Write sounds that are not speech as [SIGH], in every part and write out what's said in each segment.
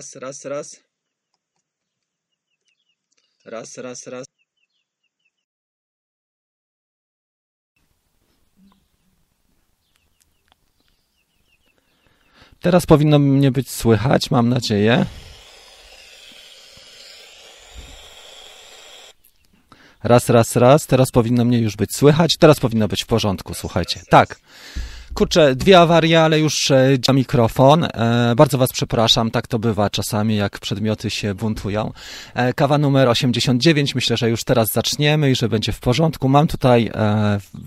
Raz, raz, raz. Raz, raz, raz. Teraz powinno mnie być słychać, mam nadzieję. Raz, raz, raz. Teraz powinno mnie już być słychać. Teraz powinno być w porządku, słuchajcie. Tak. Kurczę, dwie awarie, ale już e, działa mikrofon. E, bardzo Was przepraszam, tak to bywa czasami, jak przedmioty się buntują. E, kawa numer 89, myślę, że już teraz zaczniemy i że będzie w porządku. Mam tutaj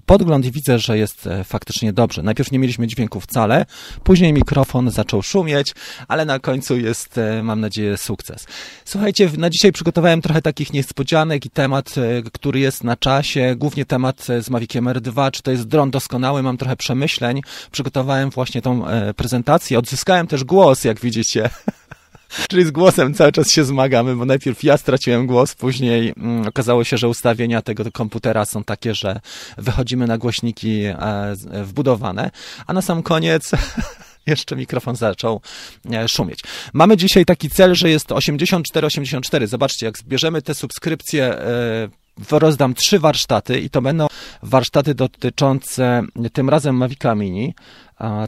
podgląd i widzę, że jest faktycznie dobrze. Najpierw nie mieliśmy dźwięku wcale, później mikrofon zaczął szumieć, ale na końcu jest, mam nadzieję, sukces. Słuchajcie, na dzisiaj przygotowałem trochę takich niespodzianek i temat, który jest na czasie, głównie temat z Maviciem R2, czy to jest dron doskonały, mam trochę przemyśleń, przygotowałem właśnie tą e, prezentację. Odzyskałem też głos, jak widzicie. [LAUGHS] Czyli z głosem cały czas się zmagamy, bo najpierw ja straciłem głos, później mm, okazało się, że ustawienia tego komputera są takie, że wychodzimy na głośniki e, z- wbudowane, a na sam koniec [LAUGHS] jeszcze mikrofon zaczął e, szumieć. Mamy dzisiaj taki cel, że jest 84-84. Zobaczcie, jak zbierzemy te subskrypcje, e, rozdam trzy warsztaty i to będą warsztaty dotyczące tym razem Mavica Mini.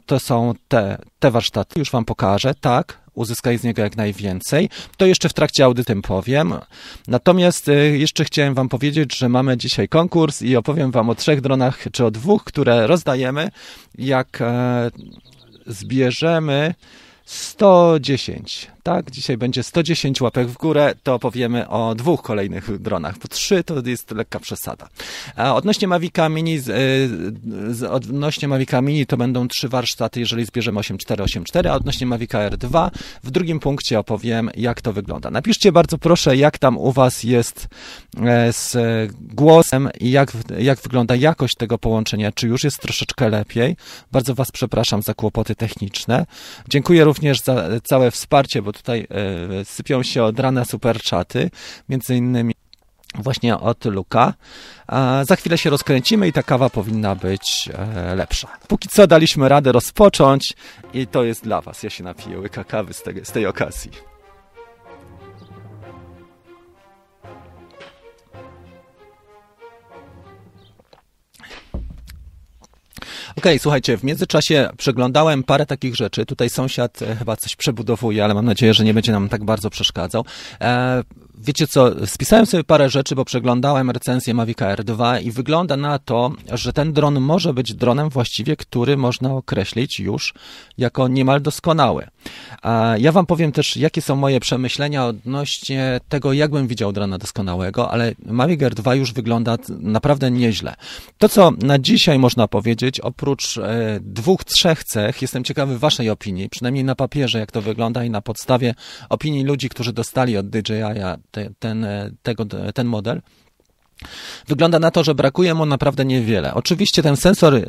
To są te, te warsztaty, już Wam pokażę, tak, uzyskaj z niego jak najwięcej. To jeszcze w trakcie audytem powiem. Natomiast y, jeszcze chciałem Wam powiedzieć, że mamy dzisiaj konkurs i opowiem Wam o trzech dronach, czy o dwóch, które rozdajemy. Jak e, zbierzemy 110, tak? Dzisiaj będzie 110 łapek w górę, to powiemy o dwóch kolejnych dronach, bo trzy to jest lekka przesada. A odnośnie Mavica Mini, z, y, z, odnośnie Mavica Mini to będą trzy warsztaty, jeżeli zbierzemy 8484, a odnośnie Mavica R2 w drugim punkcie opowiem, jak to wygląda. Napiszcie bardzo proszę, jak tam u Was jest e, z głosem i jak, jak wygląda jakość tego połączenia, czy już jest troszeczkę lepiej. Bardzo Was przepraszam za kłopoty techniczne. Dziękuję również za całe wsparcie, bo tutaj e, sypią się od rana super czaty, między innymi właśnie od Luka. Za chwilę się rozkręcimy i ta kawa powinna być e, lepsza. Póki co daliśmy radę rozpocząć i to jest dla Was. Ja się napiję łyka kawy z, tego, z tej okazji. Okej, słuchajcie, w międzyczasie przeglądałem parę takich rzeczy. Tutaj sąsiad e, chyba coś przebudowuje, ale mam nadzieję, że nie będzie nam tak bardzo przeszkadzał. E, wiecie co, spisałem sobie parę rzeczy, bo przeglądałem recenzję Mavica R2 i wygląda na to, że ten dron może być dronem właściwie, który można określić już jako niemal doskonały. A ja wam powiem też, jakie są moje przemyślenia odnośnie tego, jak bym widział drona doskonałego, ale Mavic R2 już wygląda naprawdę nieźle. To, co na dzisiaj można powiedzieć, oprócz e, dwóch, trzech cech, jestem ciekawy waszej opinii, przynajmniej na papierze, jak to wygląda i na podstawie opinii ludzi, którzy dostali od DJI te, ten, e, tego, ten model. Wygląda na to, że brakuje mu naprawdę niewiele. Oczywiście ten sensor e,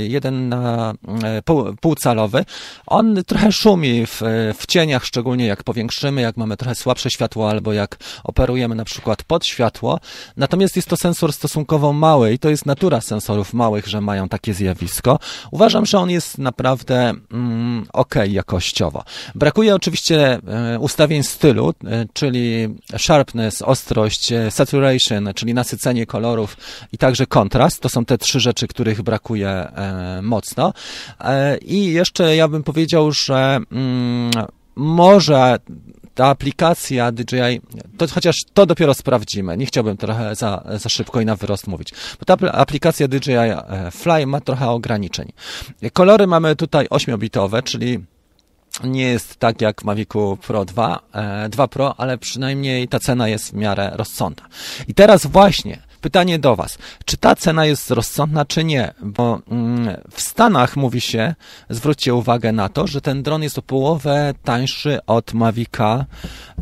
jeden na e, pół, półcalowy, on trochę szumi w, w cieniach, szczególnie jak powiększymy, jak mamy trochę słabsze światło albo jak operujemy na przykład pod światło. Natomiast jest to sensor stosunkowo mały i to jest natura sensorów małych, że mają takie zjawisko. Uważam, że on jest naprawdę mm, ok jakościowo. Brakuje oczywiście e, ustawień stylu, czyli sharpness, ostrość, saturation, czyli nasycenie kolorów i także kontrast. To są te trzy rzeczy, których brakuje e, mocno. E, I jeszcze ja bym powiedział, że mm, może ta aplikacja DJI, to chociaż to dopiero sprawdzimy. Nie chciałbym trochę za, za szybko i na wyrost mówić. Bo ta apl- aplikacja DJI e, Fly ma trochę ograniczeń. Kolory mamy tutaj 8-bitowe, czyli nie jest tak jak Mavicu Pro 2, e, 2 Pro, ale przynajmniej ta cena jest w miarę rozsądna. I teraz właśnie pytanie do Was. Czy ta cena jest rozsądna, czy nie? Bo mm, w Stanach mówi się, zwróćcie uwagę na to, że ten dron jest o połowę tańszy od Mavica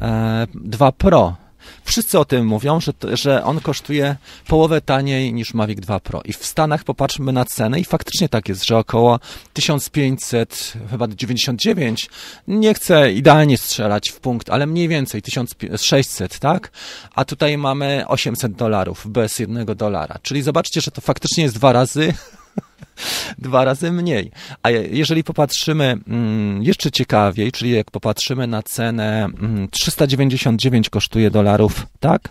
e, 2 Pro. Wszyscy o tym mówią, że, że on kosztuje połowę taniej niż Mavic 2 Pro. I w Stanach popatrzmy na cenę i faktycznie tak jest, że około 1500, chyba 99, nie chcę idealnie strzelać w punkt, ale mniej więcej 1600, tak? A tutaj mamy 800 dolarów bez jednego dolara. Czyli zobaczcie, że to faktycznie jest dwa razy [LAUGHS] dwa razy mniej. A jeżeli popatrzymy mm, jeszcze ciekawiej, czyli jak popatrzymy na cenę 399 mm, kosztuje dolarów, tak?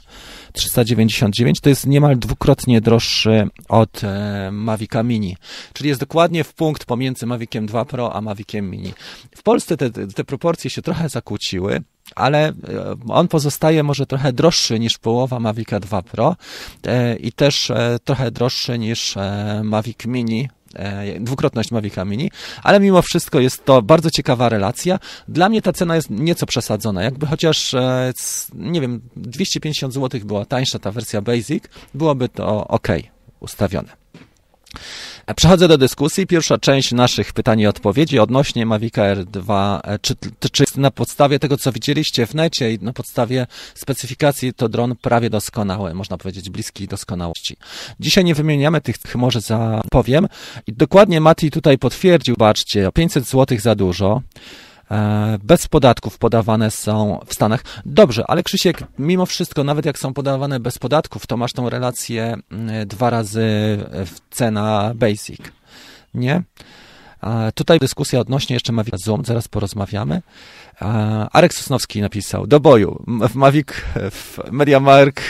399 to jest niemal dwukrotnie droższy od e, Mavica Mini, czyli jest dokładnie w punkt pomiędzy Maviciem 2 Pro a Maviciem Mini. W Polsce te, te proporcje się trochę zakłóciły, ale e, on pozostaje może trochę droższy niż połowa Mavica 2 Pro e, i też trochę droższy niż Mavic Mini dwukrotność Mavica Mini, ale mimo wszystko jest to bardzo ciekawa relacja. Dla mnie ta cena jest nieco przesadzona. Jakby chociaż, e, nie wiem, 250 zł była tańsza ta wersja Basic, byłoby to ok ustawione. Przechodzę do dyskusji. Pierwsza część naszych pytań i odpowiedzi odnośnie Mavic Air 2. E, czy, czy na podstawie tego, co widzieliście w necie i na podstawie specyfikacji to dron prawie doskonały, można powiedzieć bliski doskonałości. Dzisiaj nie wymieniamy tych, może zapowiem. I dokładnie Mati tutaj potwierdził, baczcie, 500 zł za dużo. E, bez podatków podawane są w Stanach. Dobrze, ale Krzysiek, mimo wszystko, nawet jak są podawane bez podatków, to masz tą relację mm, dwa razy cena basic, nie? Tutaj dyskusja odnośnie jeszcze Mavic Zoom, zaraz porozmawiamy. Arek Sosnowski napisał, do boju, w Mavic, w MediaMark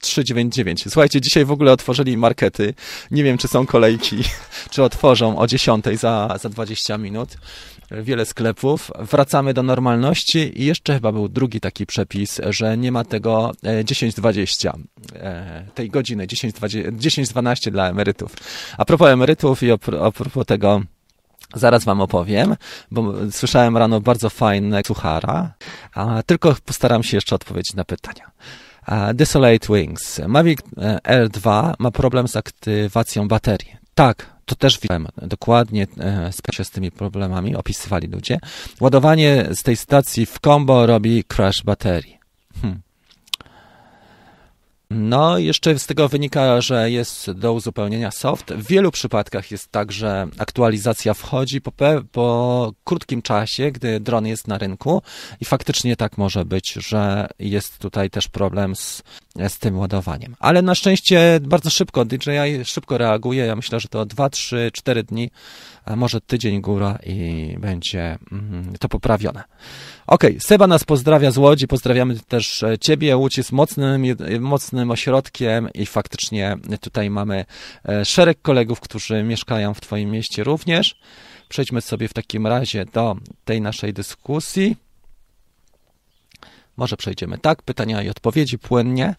399. E, Słuchajcie, dzisiaj w ogóle otworzyli markety. Nie wiem, czy są kolejki, [LAUGHS] czy otworzą o 10 za, za 20 minut wiele sklepów. Wracamy do normalności i jeszcze chyba był drugi taki przepis, że nie ma tego 10-20, e, e, tej godziny 10-12 dla emerytów. A propos emerytów i a propos tego Zaraz Wam opowiem, bo słyszałem rano bardzo fajne suchara, a tylko postaram się jeszcze odpowiedzieć na pytania. Desolate Wings. Mavic Air 2 ma problem z aktywacją baterii. Tak, to też widziałem dokładnie e, się z tymi problemami, opisywali ludzie. Ładowanie z tej stacji w combo robi crash baterii. No, jeszcze z tego wynika, że jest do uzupełnienia soft. W wielu przypadkach jest tak, że aktualizacja wchodzi po, po krótkim czasie, gdy dron jest na rynku i faktycznie tak może być, że jest tutaj też problem z, z tym ładowaniem. Ale na szczęście bardzo szybko DJI szybko reaguje. Ja myślę, że to 2, 3, 4 dni, a może tydzień góra i będzie mm, to poprawione. Okay, Seba nas pozdrawia z Łodzi, pozdrawiamy też e, Ciebie. Łódź jest mocnym, mocnym ośrodkiem i faktycznie tutaj mamy e, szereg kolegów, którzy mieszkają w Twoim mieście również. Przejdźmy sobie w takim razie do tej naszej dyskusji. Może przejdziemy tak, pytania i odpowiedzi płynnie.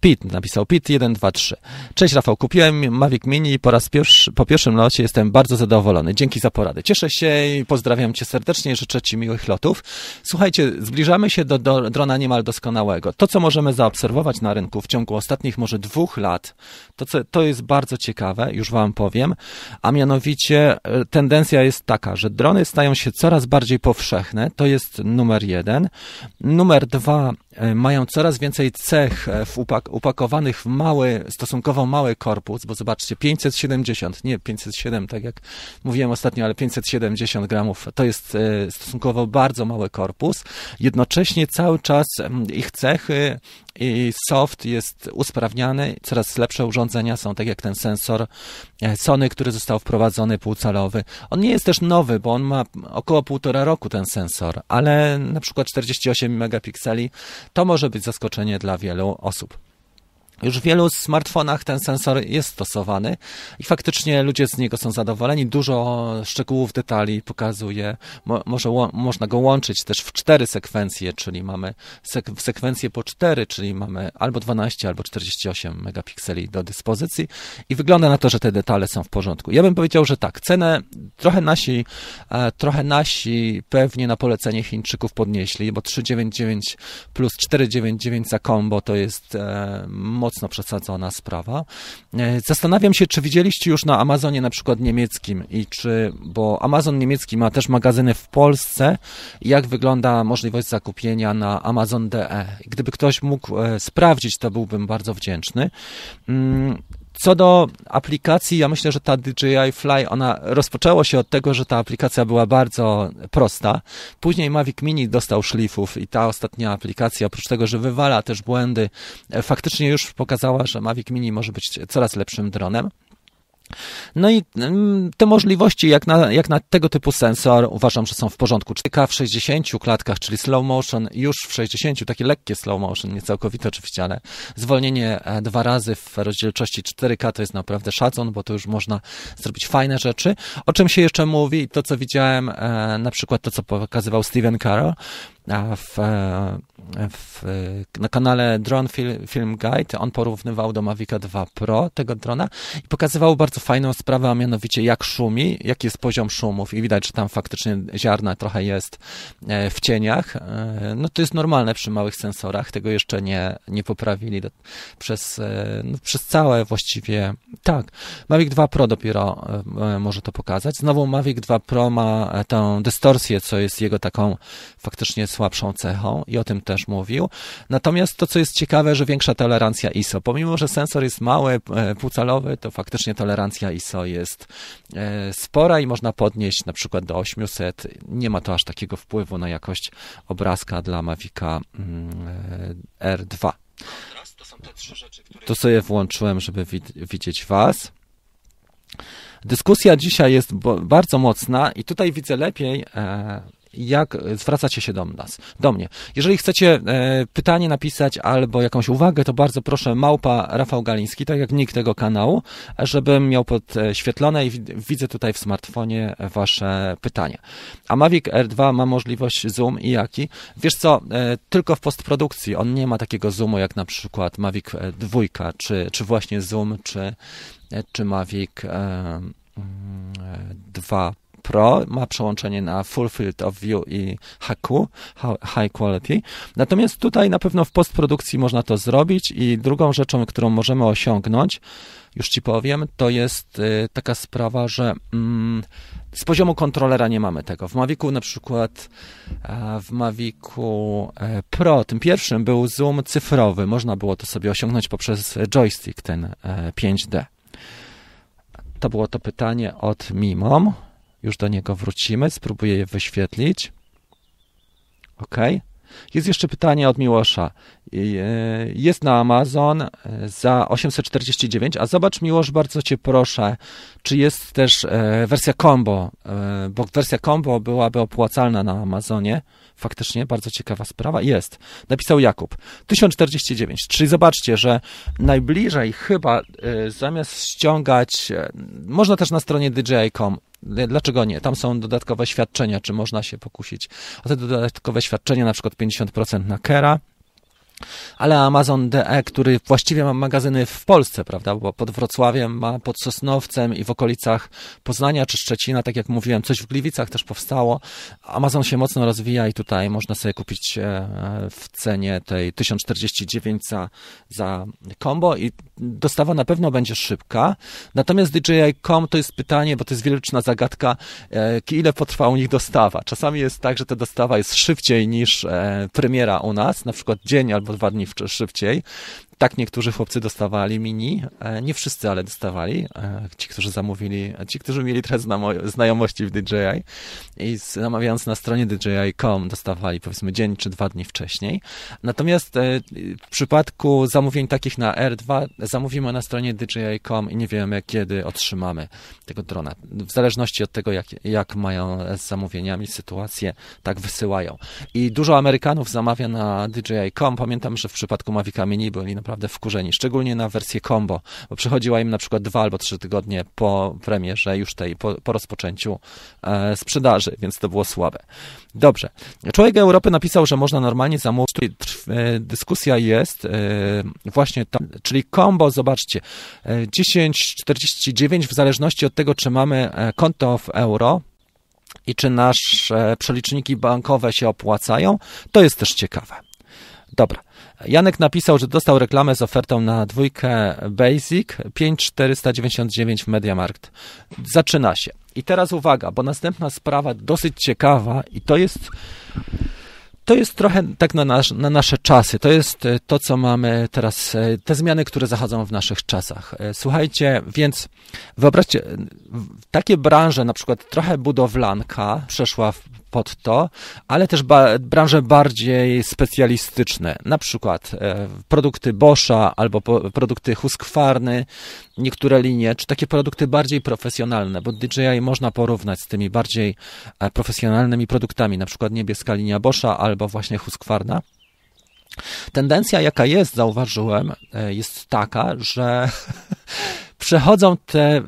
Pit napisał, Pit 123. Cześć Rafał, kupiłem Mavic Mini i po raz pierwszy, po pierwszym locie jestem bardzo zadowolony. Dzięki za poradę. Cieszę się i pozdrawiam Cię serdecznie, życzę Ci miłych lotów. Słuchajcie, zbliżamy się do, do drona niemal doskonałego. To, co możemy zaobserwować na rynku w ciągu ostatnich może dwóch lat, to, co, to jest bardzo ciekawe, już Wam powiem, a mianowicie e, tendencja jest taka, że drony stają się coraz bardziej powszechne, to jest numer jeden. Numer dwa, mają coraz więcej cech e, upak upakowanych w mały, stosunkowo mały korpus, bo zobaczcie, 570, nie 507, tak jak mówiłem ostatnio, ale 570 gramów, to jest e, stosunkowo bardzo mały korpus. Jednocześnie cały czas ich cechy soft jest usprawniany, coraz lepsze urządzenia są, tak jak ten sensor Sony, który został wprowadzony półcalowy. On nie jest też nowy, bo on ma około półtora roku ten sensor, ale na przykład 48 megapikseli to może być zaskoczenie dla wielu osób. Już w wielu smartfonach ten sensor jest stosowany i faktycznie ludzie z niego są zadowoleni. Dużo szczegółów, detali pokazuje. Mo, może można go łączyć też w cztery sekwencje, czyli mamy sek sekwencję po cztery, czyli mamy albo 12, albo 48 megapikseli do dyspozycji i wygląda na to, że te detale są w porządku. Ja bym powiedział, że tak, cenę trochę nasi, e, trochę nasi pewnie na polecenie Chińczyków podnieśli, bo 399 plus 499 za combo to jest e, mocno przesadzona sprawa. E, zastanawiam się, czy widzieliście już na Amazonie na przykład niemieckim i czy, bo Amazon niemiecki ma też magazyny w Polsce, jak wygląda możliwość zakupienia na Amazon.de. Gdyby ktoś mógł e, sprawdzić, to byłbym bardzo wdzięczny. Co do aplikacji, ja myślę, że ta DJI Fly, ona rozpoczęło się od tego, że ta aplikacja była bardzo prosta. Później Mavic Mini dostał szlifów i ta ostatnia aplikacja, oprócz tego, że wywala też błędy, e, faktycznie już pokazała, że Mavic Mini może być coraz lepszym dronem. No i mm, te możliwości, jak na, jak na tego typu sensor, uważam, że są w porządku. 4K w 60 klatkach, czyli slow motion już w 60, takie lekkie slow motion, nie całkowite oczywiście, ale zwolnienie e, dwa razy w rozdzielczości 4K to jest naprawdę szacun, bo to już można zrobić fajne rzeczy. O czym się jeszcze mówi, to co widziałem, e, na przykład to, co pokazywał Steven Carroll, w, e, w, na kanale Drone Film Guide on porównywał do Mavica 2 Pro tego drona i pokazywał bardzo fajną sprawę, a mianowicie jak szumi, jaki jest poziom szumów i widać, że tam faktycznie ziarna trochę jest e, w cieniach. E, no to jest normalne przy małych sensorach, tego jeszcze nie, nie poprawili do, przez, no, przez całe właściwie, tak, Mavic 2 Pro dopiero może to pokazać. Znowu Mavic 2 Pro ma tę dystorsję, co jest jego taką faktycznie słabszą cechą i o tym też mówił. Natomiast to, co jest ciekawe, że większa tolerancja ISO. Pomimo, że sensor jest mały, e, półcalowy, to faktycznie tolerancja ISO jest e, spora i można podnieść na przykład do 800. Nie ma to aż takiego wpływu na jakość obrazka dla Mavica mm, e, R2. To sobie włączyłem, żeby widzieć Was. Dyskusja dzisiaj jest bardzo mocna i tutaj widzę lepiej jak zwracacie się do nas, do mnie. Jeżeli chcecie e, pytanie napisać albo jakąś uwagę, to bardzo proszę małpa Rafał Galiński, tak jak nikt tego kanału, żebym miał podświetlone i widzę tutaj w smartfonie wasze pytanie. A Mavic R2 ma możliwość zoom i jaki? Wiesz co, e, tylko w postprodukcji. On nie ma takiego zoomu jak na przykład Mavic 2, czy, czy właśnie zoom, czy, e, czy Mavic 2 mm, Pro ma przełączenie na Full Field of View i HQ, High Quality. Natomiast tutaj na pewno w postprodukcji można to zrobić i drugą rzeczą, którą możemy osiągnąć, już Ci powiem, to jest y, taka sprawa, że mm, z poziomu kontrolera nie mamy tego. W Mavicu na przykład w Mavicu e, Pro, tym pierwszym był zoom cyfrowy. Można było to sobie osiągnąć poprzez joystick ten 5D. E, to było to pytanie od Mimom. Już do niego wrócimy. Spróbuję je wyświetlić. OK. Jest jeszcze pytanie od Miłosza. E, jest na Amazon e, za 849, a zobacz Miłosz, bardzo Cię proszę, czy jest też e, wersja combo, bo wersja combo byłaby opłacalna na Amazonie. Faktycznie, bardzo ciekawa sprawa. Jest. Napisał Jakub. 1049. Czyli zobaczcie, że najbliżej chyba zamiast ściągać, można też na stronie DJI.com Dlaczego nie? Tam są dodatkowe świadczenia, czy można się pokusić o te dodatkowe świadczenia, na przykład 50% na Kera, ale Amazon DE, który właściwie ma magazyny w Polsce, prawda, bo pod Wrocławiem ma pod Sosnowcem i w okolicach Poznania czy Szczecina, tak jak mówiłem, coś w Gliwicach też powstało. Amazon się mocno rozwija i tutaj można sobie kupić e, w cenie tej 1049 za, za combo i dostawa na pewno będzie szybka. Natomiast DJI.com to jest pytanie, bo to jest wieleczna zagadka, e, ile potrwa u nich dostawa. Czasami jest tak, że ta dostawa jest szybciej niż e, premiera u nas, na przykład dzień albo dwa dni szybciej tak niektórzy chłopcy dostawali mini, e, nie wszyscy, ale dostawali, e, ci, którzy zamówili, ci, którzy mieli trochę znajomości w DJI i zamawiając na stronie DJI.com dostawali powiedzmy dzień czy dwa dni wcześniej. Natomiast e, w przypadku zamówień takich na R2 zamówimy na stronie DJI.com i nie wiemy kiedy otrzymamy tego drona. W zależności od tego, jak, jak mają z zamówieniami sytuację, tak wysyłają. I dużo Amerykanów zamawia na DJI.com. Pamiętam, że w przypadku Mavica Mini byli naprawdę naprawdę wkurzeni, szczególnie na wersję combo, bo przychodziła im na przykład dwa albo trzy tygodnie po premierze już tej, po, po rozpoczęciu e, sprzedaży, więc to było słabe. Dobrze. Człowiek Europy napisał, że można normalnie zamówić. E, dyskusja jest e, właśnie tam, czyli combo, zobaczcie, e, 10,49 w zależności od tego, czy mamy e, konto w euro, i czy nasze przeliczniki bankowe się opłacają, to jest też ciekawe. Dobra. Janek napisał, że dostał reklamę z ofertą na dwójkę Basic 5499 w Mediamarkt. Zaczyna się. I teraz uwaga, bo następna sprawa dosyć ciekawa i to jest to jest trochę tak na, nasz, na, nasze czasy. To jest e, to, co mamy teraz, e, te zmiany, które zachodzą w naszych czasach. E, słuchajcie, więc wyobraźcie, takie branże, na przykład trochę budowlanka przeszła w pod to, ale też ba branże bardziej specjalistyczne, na przykład e, produkty Boscha albo po, produkty Husqvarny, niektóre linie, czy takie produkty bardziej profesjonalne, bo DJI można porównać z tymi bardziej e, profesjonalnymi produktami, na przykład niebieska linia Boscha albo właśnie Husqvarna. Tendencja, jaka jest, zauważyłem, e, jest taka, że [LAUGHS] przechodzą te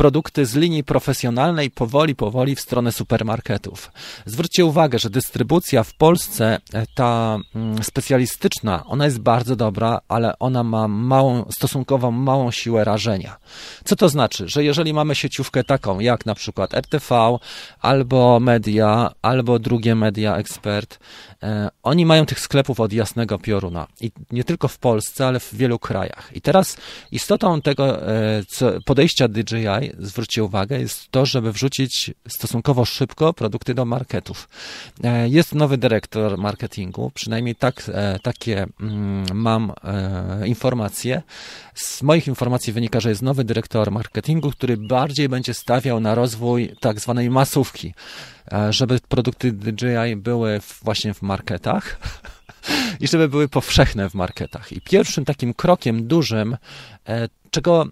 produkty z linii profesjonalnej powoli, powoli w stronę supermarketów. Zwróćcie uwagę, że dystrybucja w Polsce, e, ta mm, specjalistyczna, ona jest bardzo dobra, ale ona ma małą, stosunkowo małą siłę rażenia. Co to znaczy? Że jeżeli mamy sieciówkę taką, jak na przykład RTV, albo Media, albo drugie Media Expert, e, oni mają tych sklepów od jasnego pioruna. I nie tylko w Polsce, ale w wielu krajach. I teraz istotą tego e, podejścia DJI zwróćcie uwagę, jest to, żeby wrzucić stosunkowo szybko produkty do marketów. E, jest nowy dyrektor marketingu, przynajmniej tak, e, takie mm, mam e, informacje. Z moich informacji wynika, że jest nowy dyrektor marketingu, który bardziej będzie stawiał na rozwój tak zwanej masówki, żeby produkty DJI były właśnie w marketach [LAUGHS] i żeby były powszechne w marketach. I pierwszym takim krokiem dużym czego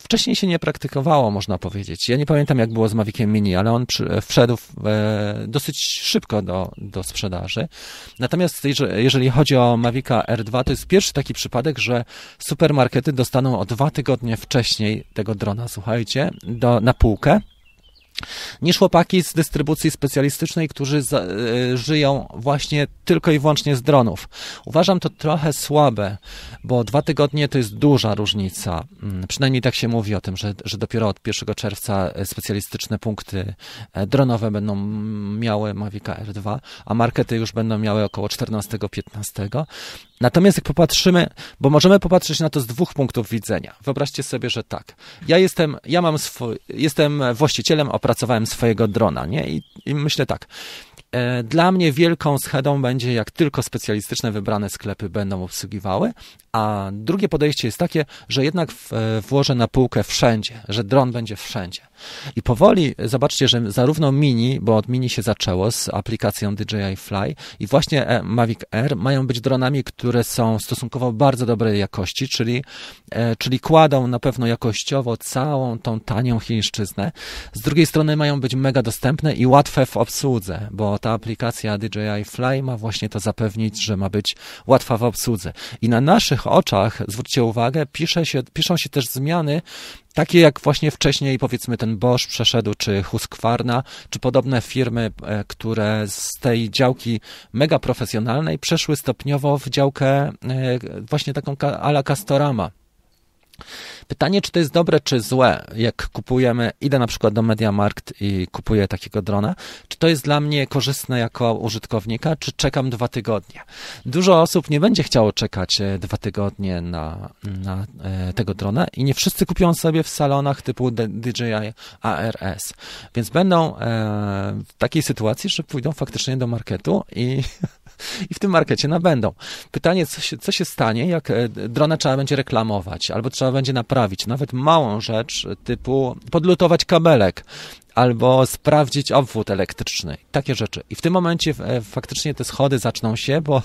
wcześniej się nie praktykowało, można powiedzieć. Ja nie pamiętam, jak było z Maviciem Mini, ale on wszedł e, dosyć szybko do, do sprzedaży. Natomiast jeżeli chodzi o Mavica R2, to jest pierwszy taki przypadek, że supermarkety dostaną o dwa tygodnie wcześniej tego drona, słuchajcie, do, na półkę niż chłopaki z dystrybucji specjalistycznej, którzy za, y, żyją właśnie tylko i wyłącznie z dronów. Uważam to trochę słabe, bo dwa tygodnie to jest duża różnica. Mm, przynajmniej tak się mówi o tym, że, że dopiero od 1 czerwca e, specjalistyczne punkty e, dronowe będą miały Mavic R2, a markety już będą miały około 14-15. Natomiast jak popatrzymy, bo możemy popatrzeć na to z dwóch punktów widzenia. Wyobraźcie sobie, że tak. Ja jestem, ja mam swój, jestem właścicielem, opracowałem swojego drona, nie? I, i myślę tak. E, dla mnie wielką schedą będzie, jak tylko specjalistyczne wybrane sklepy będą obsługiwały, a drugie podejście jest takie, że jednak e, włożę na półkę wszędzie, że dron będzie wszędzie. I powoli zobaczcie, że zarówno Mini, bo od Mini się zaczęło z aplikacją DJI Fly i właśnie e, Mavic Air mają być dronami, które są stosunkowo bardzo dobrej jakości, czyli, czyli kładą na pewno jakościowo całą tą tanią chińszczyznę. Z drugiej strony mają być mega dostępne i łatwe w obsłudze, bo ta aplikacja DJI Fly ma właśnie to zapewnić, że ma być łatwa w obsłudze. I na naszych oczach, zwróćcie uwagę, pisze się, piszą się też zmiany, takie jak właśnie wcześniej powiedzmy ten Bosch przeszedł, czy Husqvarna, czy podobne firmy, e, które z tej działki mega profesjonalnej przeszły stopniowo w działkę e, właśnie taką ala Castorama. Pytanie, czy to jest dobre, czy złe, jak kupujemy, idę na przykład do Mediamarkt i kupuję takiego drona, czy to jest dla mnie korzystne jako użytkownika, czy czekam dwa tygodnie. Dużo osób nie będzie chciało czekać e, dwa tygodnie na, na e, tego drona i nie wszyscy kupią sobie w salonach typu DJI ARS, więc będą e, w takiej sytuacji, że pójdą faktycznie do marketu i [LAUGHS] i w tym markecie nabędą. Pytanie, co się, co się stanie, jak e, drona trzeba będzie reklamować, albo trzeba będzie naprawić nawet małą rzecz typu podlutować kabelek, albo sprawdzić obwód elektryczny. Takie rzeczy. I w tym momencie e, faktycznie te schody zaczną się, bo,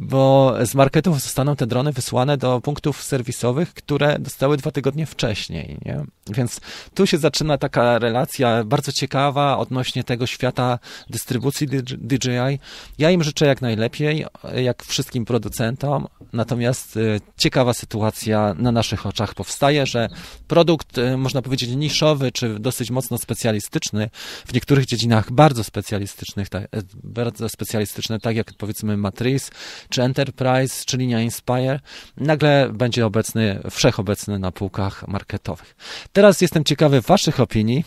bo z marketów zostaną te drony wysłane do punktów serwisowych, które dostały dwa tygodnie wcześniej. Nie? Więc tu się zaczyna taka relacja bardzo ciekawa odnośnie tego świata dystrybucji DJI. Ja im życzę jak najlepiej, jak wszystkim producentom, natomiast e, ciekawa sytuacja na naszych oczach powstaje, że produkt, e, można powiedzieć, niszowy, czy dosyć mocno specjalistyczny, w niektórych dziedzinach bardzo specjalistycznych, tak, bardzo specjalistyczne, tak jak powiedzmy Matrix, czy Enterprise, czy linia Inspire, nagle będzie obecny, wszechobecny na półkach marketowych. Teraz jestem ciekawy Waszych opinii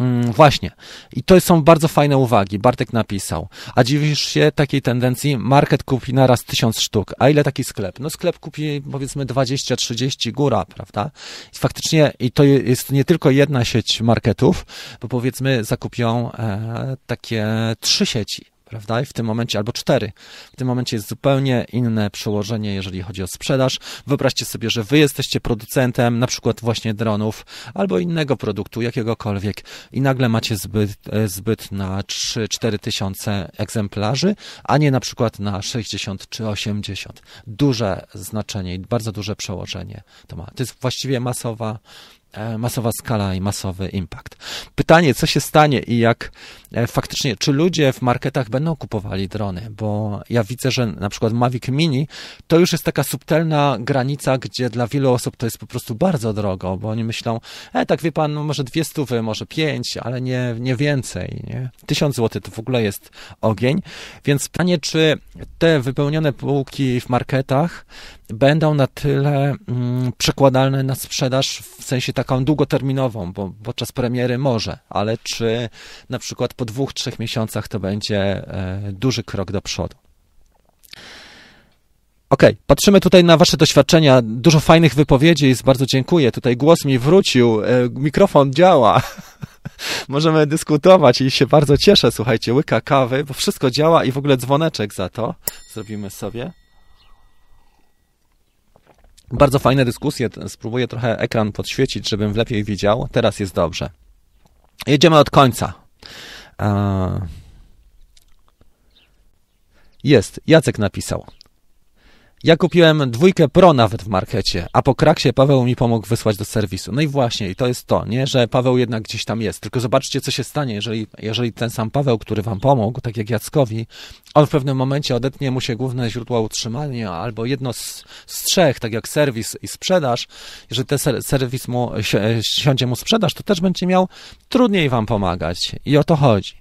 Mm, właśnie. I to są bardzo fajne uwagi. Bartek napisał. A dziwisz się takiej tendencji? Market kupi na raz tysiąc sztuk. A ile taki sklep? No sklep kupi powiedzmy 20-30 góra, prawda? I faktycznie, i to jest nie tylko jedna sieć marketów, bo powiedzmy zakupią e, takie trzy sieci prawda? I w tym momencie, albo cztery. W tym momencie jest zupełnie inne przełożenie, jeżeli chodzi o sprzedaż. Wyobraźcie sobie, że wy jesteście producentem na przykład właśnie dronów albo innego produktu, jakiegokolwiek i nagle macie zbyt, e, zbyt na 3-4 tysiące egzemplarzy, a nie na przykład na 60 czy 80. Duże znaczenie i bardzo duże przełożenie to ma. To jest właściwie masowa E, masowa skala i masowy impact. Pytanie, co się stanie i jak faktycznie, czy ludzie w marketach będą kupowali drony, bo ja widzę, że na przykład Mavic Mini to już jest taka subtelna granica, gdzie dla wielu osób to jest po prostu bardzo drogo, bo oni myślą, e, tak wie pan, no może dwie stówy, może pięć, ale nie, nie więcej, nie? Tysiąc złotych to w ogóle jest ogień, więc pytanie, czy te wypełnione półki w marketach będą na tyle mm, przekładalne na sprzedaż w sensie taką długoterminową, bo podczas premiery może, ale czy na przykład po dwóch, trzech miesiącach to będzie e, duży krok do przodu. OK, patrzymy tutaj na Wasze doświadczenia. Dużo fajnych wypowiedzi, jest bardzo dziękuję. Tutaj głos mi wrócił, e, mikrofon działa. [LAUGHS] Możemy dyskutować i się bardzo cieszę. Słuchajcie, łyka kawy, bo wszystko działa i w ogóle dzwoneczek za to zrobimy sobie. Bardzo fajne dyskusje. Spróbuję trochę ekran podświecić, żebym lepiej widział. Teraz jest dobrze. Jedziemy od końca. Jest. Jacek napisał. Ja kupiłem dwójkę Pro nawet w markecie, a po kraksie Paweł mi pomógł wysłać do serwisu. No i właśnie, i to jest to, nie, że Paweł jednak gdzieś tam jest. Tylko zobaczcie, co się stanie, jeżeli, jeżeli ten sam Paweł, który wam pomógł, tak jak Jackowi, on w pewnym momencie odetnie mu się główne źródła utrzymania albo jedno z, z trzech, tak jak serwis i sprzedaż. Jeżeli ten ser, serwis mu, siądzie mu sprzedaż, to też będzie miał trudniej wam pomagać. I o to chodzi.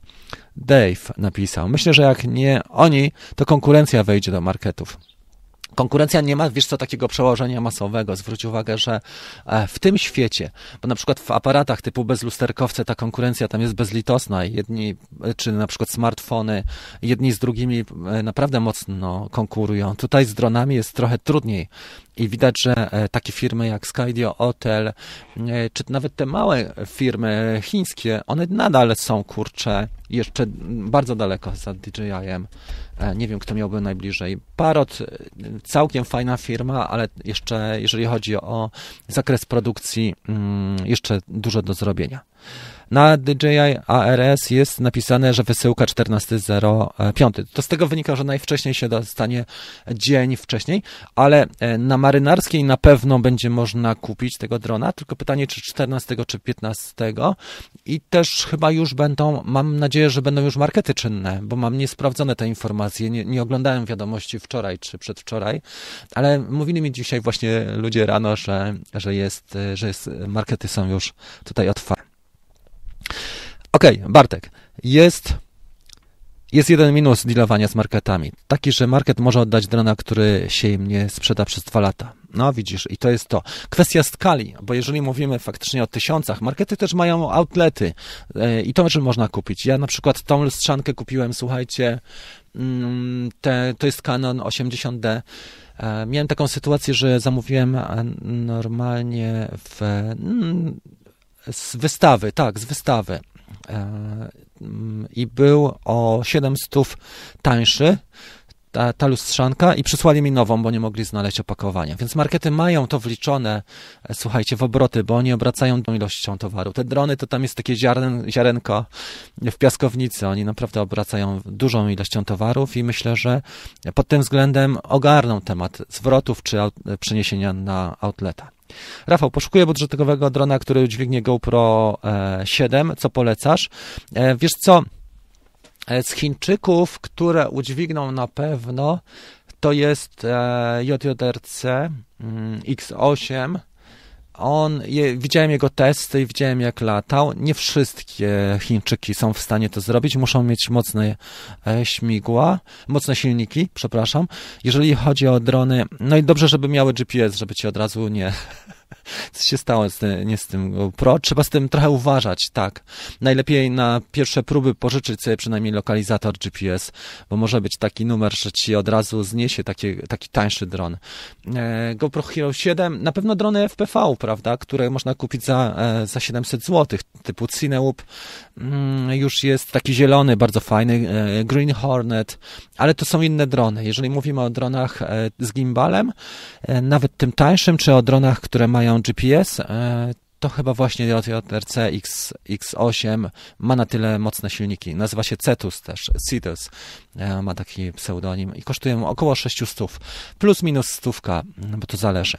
Dave napisał. Myślę, że jak nie oni, to konkurencja wejdzie do marketów. Konkurencja nie ma, wiesz co, takiego przełożenia masowego. Zwróć uwagę, że e, w tym świecie, bo na przykład w aparatach typu bezlusterkowce ta konkurencja tam jest bezlitosna. Jedni, czy na przykład smartfony, jedni z drugimi e, naprawdę mocno konkurują. Tutaj z dronami jest trochę trudniej i widać, że e, takie firmy jak Skydio, Hotel, czy nawet te małe firmy chińskie, one nadal są, kurcze, jeszcze bardzo daleko za DJI-em. E, nie wiem, kto miałby najbliżej. Parot, e, całkiem fajna firma, ale jeszcze, jeżeli chodzi o zakres produkcji, mm, jeszcze dużo do zrobienia. Na DJI ARS jest napisane, że wysyłka 14.05. To z tego wynika, że najwcześniej się dostanie dzień wcześniej, ale e, na marynarskiej na pewno będzie można kupić tego drona, tylko pytanie, czy 14 czy 15 i też chyba już będą, mam nadzieję, że będą już markety czynne, bo mam niesprawdzone te informacje, nie, nie oglądałem wiadomości wczoraj czy przedwczoraj, ale mówili mi dzisiaj właśnie ludzie rano, że, że jest, że jest, markety są już tutaj otwarte. Okej, okay, Bartek, jest, jest jeden minus dealowania z marketami. Taki, że market może oddać drona, który się im nie sprzeda przez dwa lata. No widzisz, i to jest to. Kwestia skali, bo jeżeli mówimy faktycznie o tysiącach, markety też mają outlety e, i to też można kupić. Ja na przykład tą lustrzankę kupiłem, słuchajcie, mm, te, to jest Canon 80D. E, miałem taką sytuację, że zamówiłem e, normalnie w mm, z wystawy, tak, z wystawy. E, I był o 700 tańszy ta, ta lustrzanka i przysłali mi nową, bo nie mogli znaleźć opakowania. Więc markety mają to wliczone, e, słuchajcie, w obroty, bo oni obracają tą ilością towaru. Te drony to tam jest takie ziaren, ziarenko w piaskownicy. Oni naprawdę obracają dużą ilością towarów i myślę, że pod tym względem ogarną temat zwrotów czy przeniesienia na outleta. Rafał, poszukuję budżetowego drona, który dźwignie GoPro 7. E, co polecasz? E, wiesz co? E, z Chińczyków, które udźwigną na pewno, to jest JJRC mm, X8 on, je, widziałem jego testy i widziałem jak latał. Nie wszystkie Chińczyki są w stanie to zrobić. Muszą mieć mocne e, śmigła, mocne silniki, przepraszam. Jeżeli chodzi o drony, no i dobrze, żeby miały GPS, żeby ci od razu nie, [LAUGHS] Co się stało z, nie z tym Pro? Trzeba z tym trochę uważać, tak. Najlepiej na pierwsze próby pożyczyć sobie przynajmniej lokalizator GPS, bo może być taki numer, że ci od razu zniesie taki, taki tańszy dron. E, GoPro Hero 7, na pewno drony FPV, prawda, które można kupić za, e, za 700 zł, typu Cinewoop, mm, już jest taki zielony, bardzo fajny, e, Green Hornet, ale to są inne drony. Jeżeli mówimy o dronach z gimbalem, nawet tym tańszym, czy o dronach, które mają GPS, to chyba właśnie JRC X, X8 ma na tyle mocne silniki. Nazywa się Cetus też, Cetus ma taki pseudonim i kosztują około 600, plus minus stówka, bo to zależy.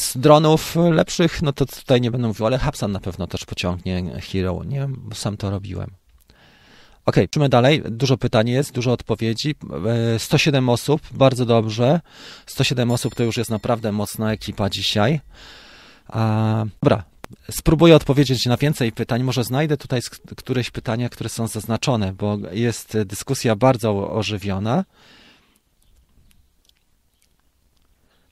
Z dronów lepszych, no to tutaj nie będę mówił, ale Hubsan na pewno też pociągnie Hero, nie? Bo sam to robiłem. Ok, idźmy dalej. Dużo pytań jest, dużo odpowiedzi. 107 osób, bardzo dobrze. 107 osób to już jest naprawdę mocna ekipa dzisiaj. A, dobra, spróbuję odpowiedzieć na więcej pytań. Może znajdę tutaj któreś pytania, które są zaznaczone, bo jest dyskusja bardzo ożywiona.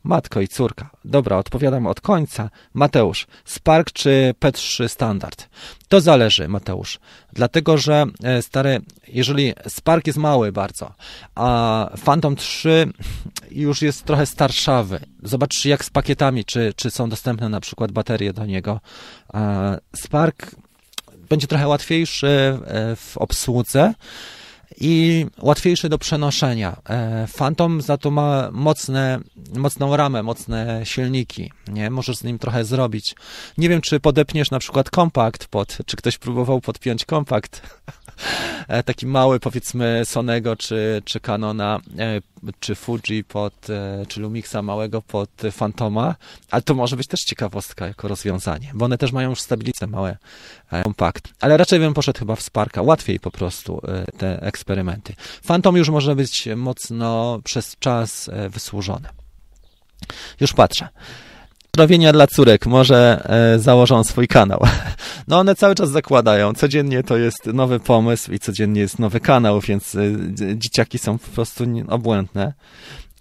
Matko i córka. Dobra, odpowiadam od końca. Mateusz, Spark czy P3 standard? To zależy, Mateusz. Dlatego, że e, stary, jeżeli Spark jest mały bardzo, a Phantom 3 już jest trochę starszawy. Zobacz jak z pakietami, czy, czy są dostępne na przykład baterie do niego. Spark będzie trochę łatwiejszy e, w obsłudze i łatwiejszy do przenoszenia. E, Phantom za to ma mocne, mocną ramę, mocne silniki, nie? Możesz z nim trochę zrobić. Nie wiem, czy podepniesz na przykład kompakt pod, czy ktoś próbował podpiąć kompakt [LAUGHS] E, taki mały, powiedzmy, Sonego czy, czy Canona, e, czy Fuji pod, e, czy Lumixa małego pod Fantoma, ale to może być też ciekawostka jako rozwiązanie, bo one też mają już stabilizację małe, kompakt. Ale raczej bym poszedł chyba w Sparka, łatwiej po prostu te eksperymenty. Phantom już może być mocno przez czas wysłużone. Już patrzę. Pozdrowienia dla córek, może e, założą swój kanał. [LAUGHS] No one cały czas zakładają, codziennie to jest nowy pomysł i codziennie jest nowy kanał, więc e, dzieciaki są po prostu obłędne.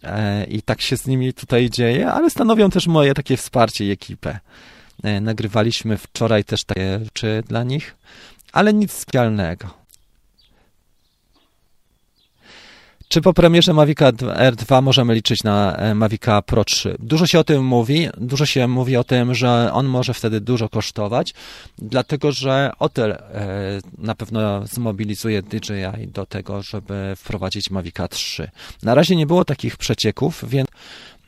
E, I tak się z nimi tutaj dzieje, ale stanowią też moje takie wsparcie i ekipę. E, nagrywaliśmy wczoraj też takie rzeczy dla nich, ale nic specjalnego. Czy po premierze Mavica R2 możemy liczyć na e, Mavica Pro 3? Dużo się o tym mówi, dużo się mówi o tym, że on może wtedy dużo kosztować, dlatego że Otel e, na pewno zmobilizuje DJI do tego, żeby wprowadzić Mavica 3. Na razie nie było takich przecieków, więc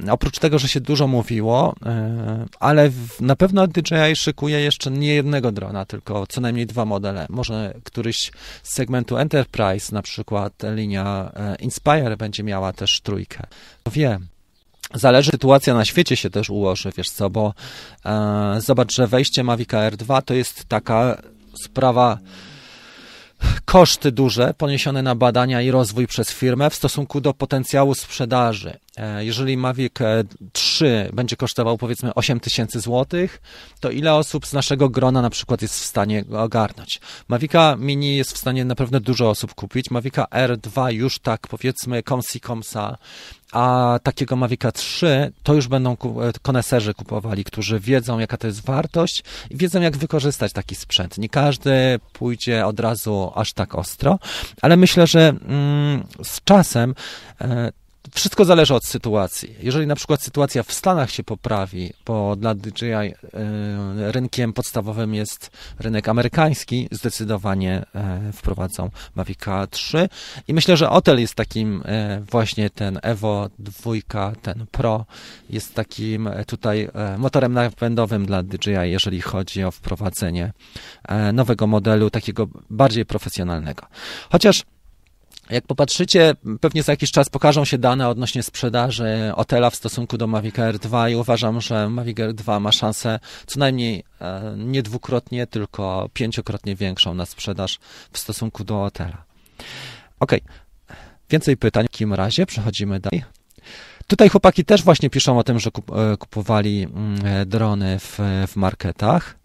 oprócz tego, że się dużo mówiło, e, ale na pewno DJI szykuje jeszcze nie jednego drona, tylko co najmniej dwa modele. Może któryś z segmentu Enterprise, na przykład linia e, Inspire będzie miała też trójkę. Wiem. Zależy, sytuacja na świecie się też ułoży, wiesz co, bo e, zobacz, że wejście Mavic r 2 to jest taka sprawa koszty duże poniesione na badania i rozwój przez firmę w stosunku do potencjału sprzedaży. E, jeżeli Mavic 3 e, będzie kosztował powiedzmy 8 tysięcy złotych, to ile osób z naszego grona na przykład jest w stanie go ogarnąć? Mavica Mini jest w stanie na pewno dużo osób kupić. Mavica R2 już tak powiedzmy komsi komsa, a takiego Mavica 3 to już będą e, koneserzy kupowali, którzy wiedzą jaka to jest wartość i wiedzą jak wykorzystać taki sprzęt. Nie każdy pójdzie od razu aż tak ostro, ale myślę, że mm, z czasem wszystko zależy od sytuacji. Jeżeli na przykład sytuacja w Stanach się poprawi, bo dla DJI e, rynkiem podstawowym jest rynek amerykański, zdecydowanie e, wprowadzą Mavic 3 i myślę, że Otel jest takim e, właśnie ten Evo 2, ten Pro jest takim tutaj motorem napędowym dla DJI, jeżeli chodzi o wprowadzenie nowego modelu, takiego bardziej profesjonalnego. Chociaż jak popatrzycie, pewnie za jakiś czas pokażą się dane odnośnie sprzedaży Otela w stosunku do Mavic Air 2 i uważam, że Mavic Air 2 ma szansę co najmniej e, nie dwukrotnie, tylko pięciokrotnie większą na sprzedaż w stosunku do Otela. Ok, więcej pytań w takim razie, przechodzimy dalej. Tutaj chłopaki też właśnie piszą o tym, że e, kupowali mm, drony w, w marketach.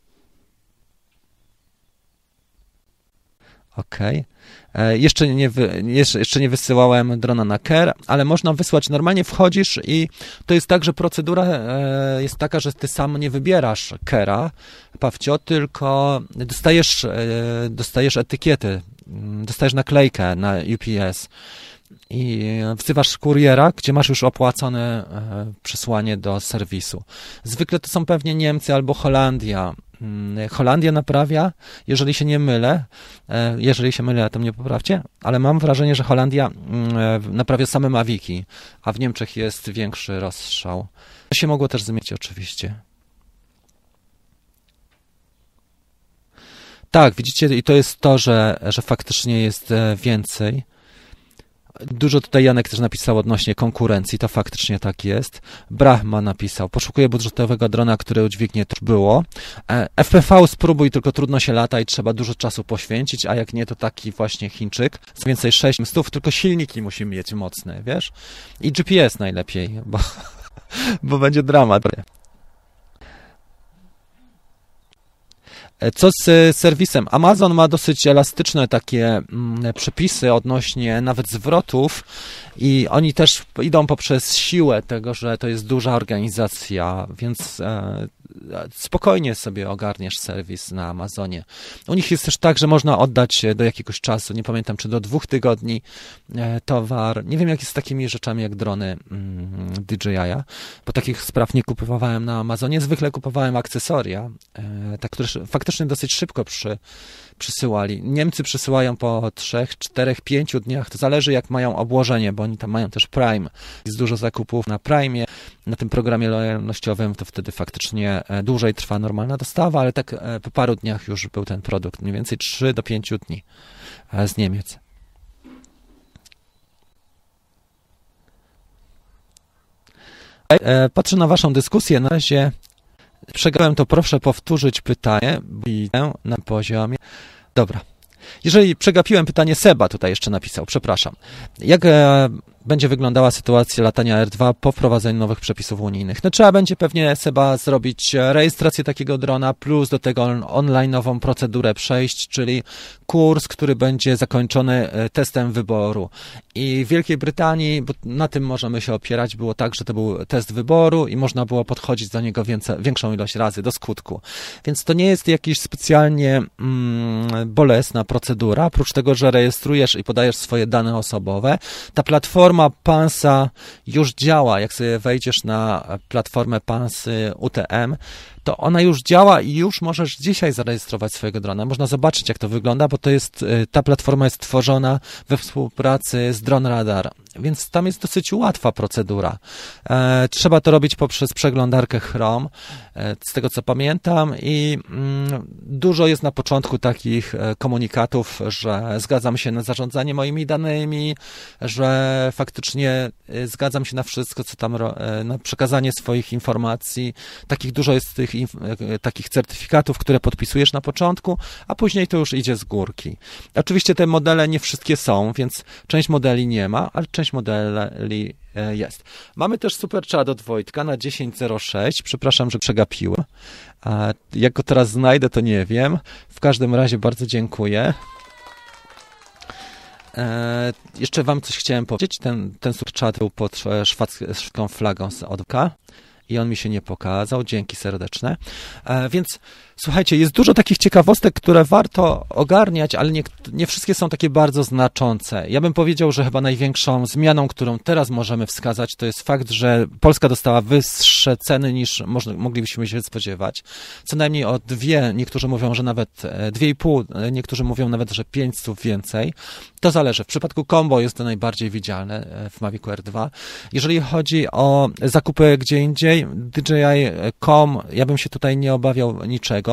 Okej. Okay. Jeszcze, nie jeszcze, nie wysyłałem drona na KER, ale można wysłać. Normalnie wchodzisz i to jest tak, że procedura e, jest taka, że ty sam nie wybierasz KERa, Pawcio, tylko dostajesz, e, dostajesz etykiety, mm, dostajesz naklejkę na UPS i wzywasz kuriera, gdzie masz już opłacone e, przesłanie do serwisu. Zwykle to są pewnie Niemcy albo Holandia. Mm, Holandia naprawia, jeżeli się nie mylę, e, jeżeli się mylę, to mnie poprawcie, ale mam wrażenie, że Holandia mm, e, naprawia same Maviki, a w Niemczech jest większy rozstrzał. To się mogło też zmienić oczywiście. Tak, widzicie, i to jest to, że, że faktycznie jest więcej. Dużo tutaj Janek też napisał odnośnie konkurencji, to faktycznie tak jest. Brahma napisał, poszukuję budżetowego drona, który udźwignie, było. E, FPV spróbuj, tylko trudno się lata i trzeba dużo czasu poświęcić, a jak nie, to taki właśnie Chińczyk. Z więcej 6 stów, tylko silniki musi mieć mocne, wiesz? I GPS najlepiej, bo, [LAUGHS] bo będzie dramat. Co z serwisem? Amazon ma dosyć elastyczne takie mm, przepisy odnośnie nawet zwrotów i oni też idą poprzez siłę tego, że to jest duża organizacja, więc e, spokojnie sobie ogarniesz serwis na Amazonie. U nich jest też tak, że można oddać do jakiegoś czasu, nie pamiętam czy do dwóch tygodni e, towar. Nie wiem jak jest z takimi rzeczami jak drony mm, DJI, bo takich spraw nie kupowałem na Amazonie. Zwykle kupowałem akcesoria, e, tak, które faktycznie dosyć szybko przy, przysyłali. Niemcy przysyłają po 3, 4, 5 dniach, to zależy jak mają obłożenie, bo oni tam mają też Prime. Jest dużo zakupów na Prime, na tym programie lojalnościowym, to wtedy faktycznie e, dłużej trwa normalna dostawa, ale tak e, po paru dniach już był ten produkt, mniej więcej 3 do 5 dni e, z Niemiec. Patrzę na Waszą dyskusję. Na razie Przegrałem to, proszę powtórzyć pytanie. Widzę na poziomie. Dobra. Jeżeli przegapiłem pytanie, Seba tutaj jeszcze napisał, przepraszam. Jak e, będzie wyglądała sytuacja latania R2 po wprowadzeniu nowych przepisów unijnych. No trzeba będzie pewnie Seba zrobić rejestrację takiego drona, plus do tego online'ową procedurę przejść, czyli kurs, który będzie zakończony e, testem wyboru. I w Wielkiej Brytanii, bo na tym możemy się opierać, było tak, że to był test wyboru i można było podchodzić do niego więcej, większą ilość razy do skutku. Więc to nie jest jakiś specjalnie mm, bolesna procedura, oprócz tego, że rejestrujesz i podajesz swoje dane osobowe. Ta platforma platforma Pansa już działa. Jak sobie wejdziesz na platformę Pansy UTM, to ona już działa i już możesz dzisiaj zarejestrować swojego drona. Można zobaczyć, jak to wygląda, bo to jest, y, ta platforma jest tworzona we współpracy z Drone Radar, więc tam jest dosyć łatwa procedura. E, trzeba to robić poprzez przeglądarkę Chrome, e, z tego co pamiętam, i mm, dużo jest na początku takich e, komunikatów, że zgadzam się na zarządzanie moimi danymi, że faktycznie zgadzam się na wszystko, co tam, na przekazanie swoich informacji. Takich dużo jest tych e, takich certyfikatów, które podpisujesz na początku, a później to już idzie z górki. Oczywiście te modele nie wszystkie są, więc część modeli nie ma, ale część modeli e, jest. Mamy też super chat od Wojtka na 10.06. Przepraszam, że przegapiłem. Jak go teraz znajdę, to nie wiem. W każdym razie bardzo dziękuję. E, jeszcze wam coś chciałem powiedzieć. Ten, ten super chat był pod szwedzką flagą z odka i on mi się nie pokazał. Dzięki serdeczne. E, więc Słuchajcie, jest dużo takich ciekawostek, które warto ogarniać, ale nie, nie wszystkie są takie bardzo znaczące. Ja bym powiedział, że chyba największą zmianą, którą teraz możemy wskazać, to jest fakt, że Polska dostała wyższe ceny niż można, moglibyśmy się spodziewać. Co najmniej o dwie, niektórzy mówią, że nawet e, dwie i pół, e, niektórzy mówią nawet, że pięć stów więcej. To zależy. W przypadku combo jest to najbardziej widzialne e, w Mavic R2. Jeżeli chodzi o zakupy gdzie indziej, DJI.com, ja bym się tutaj nie obawiał niczego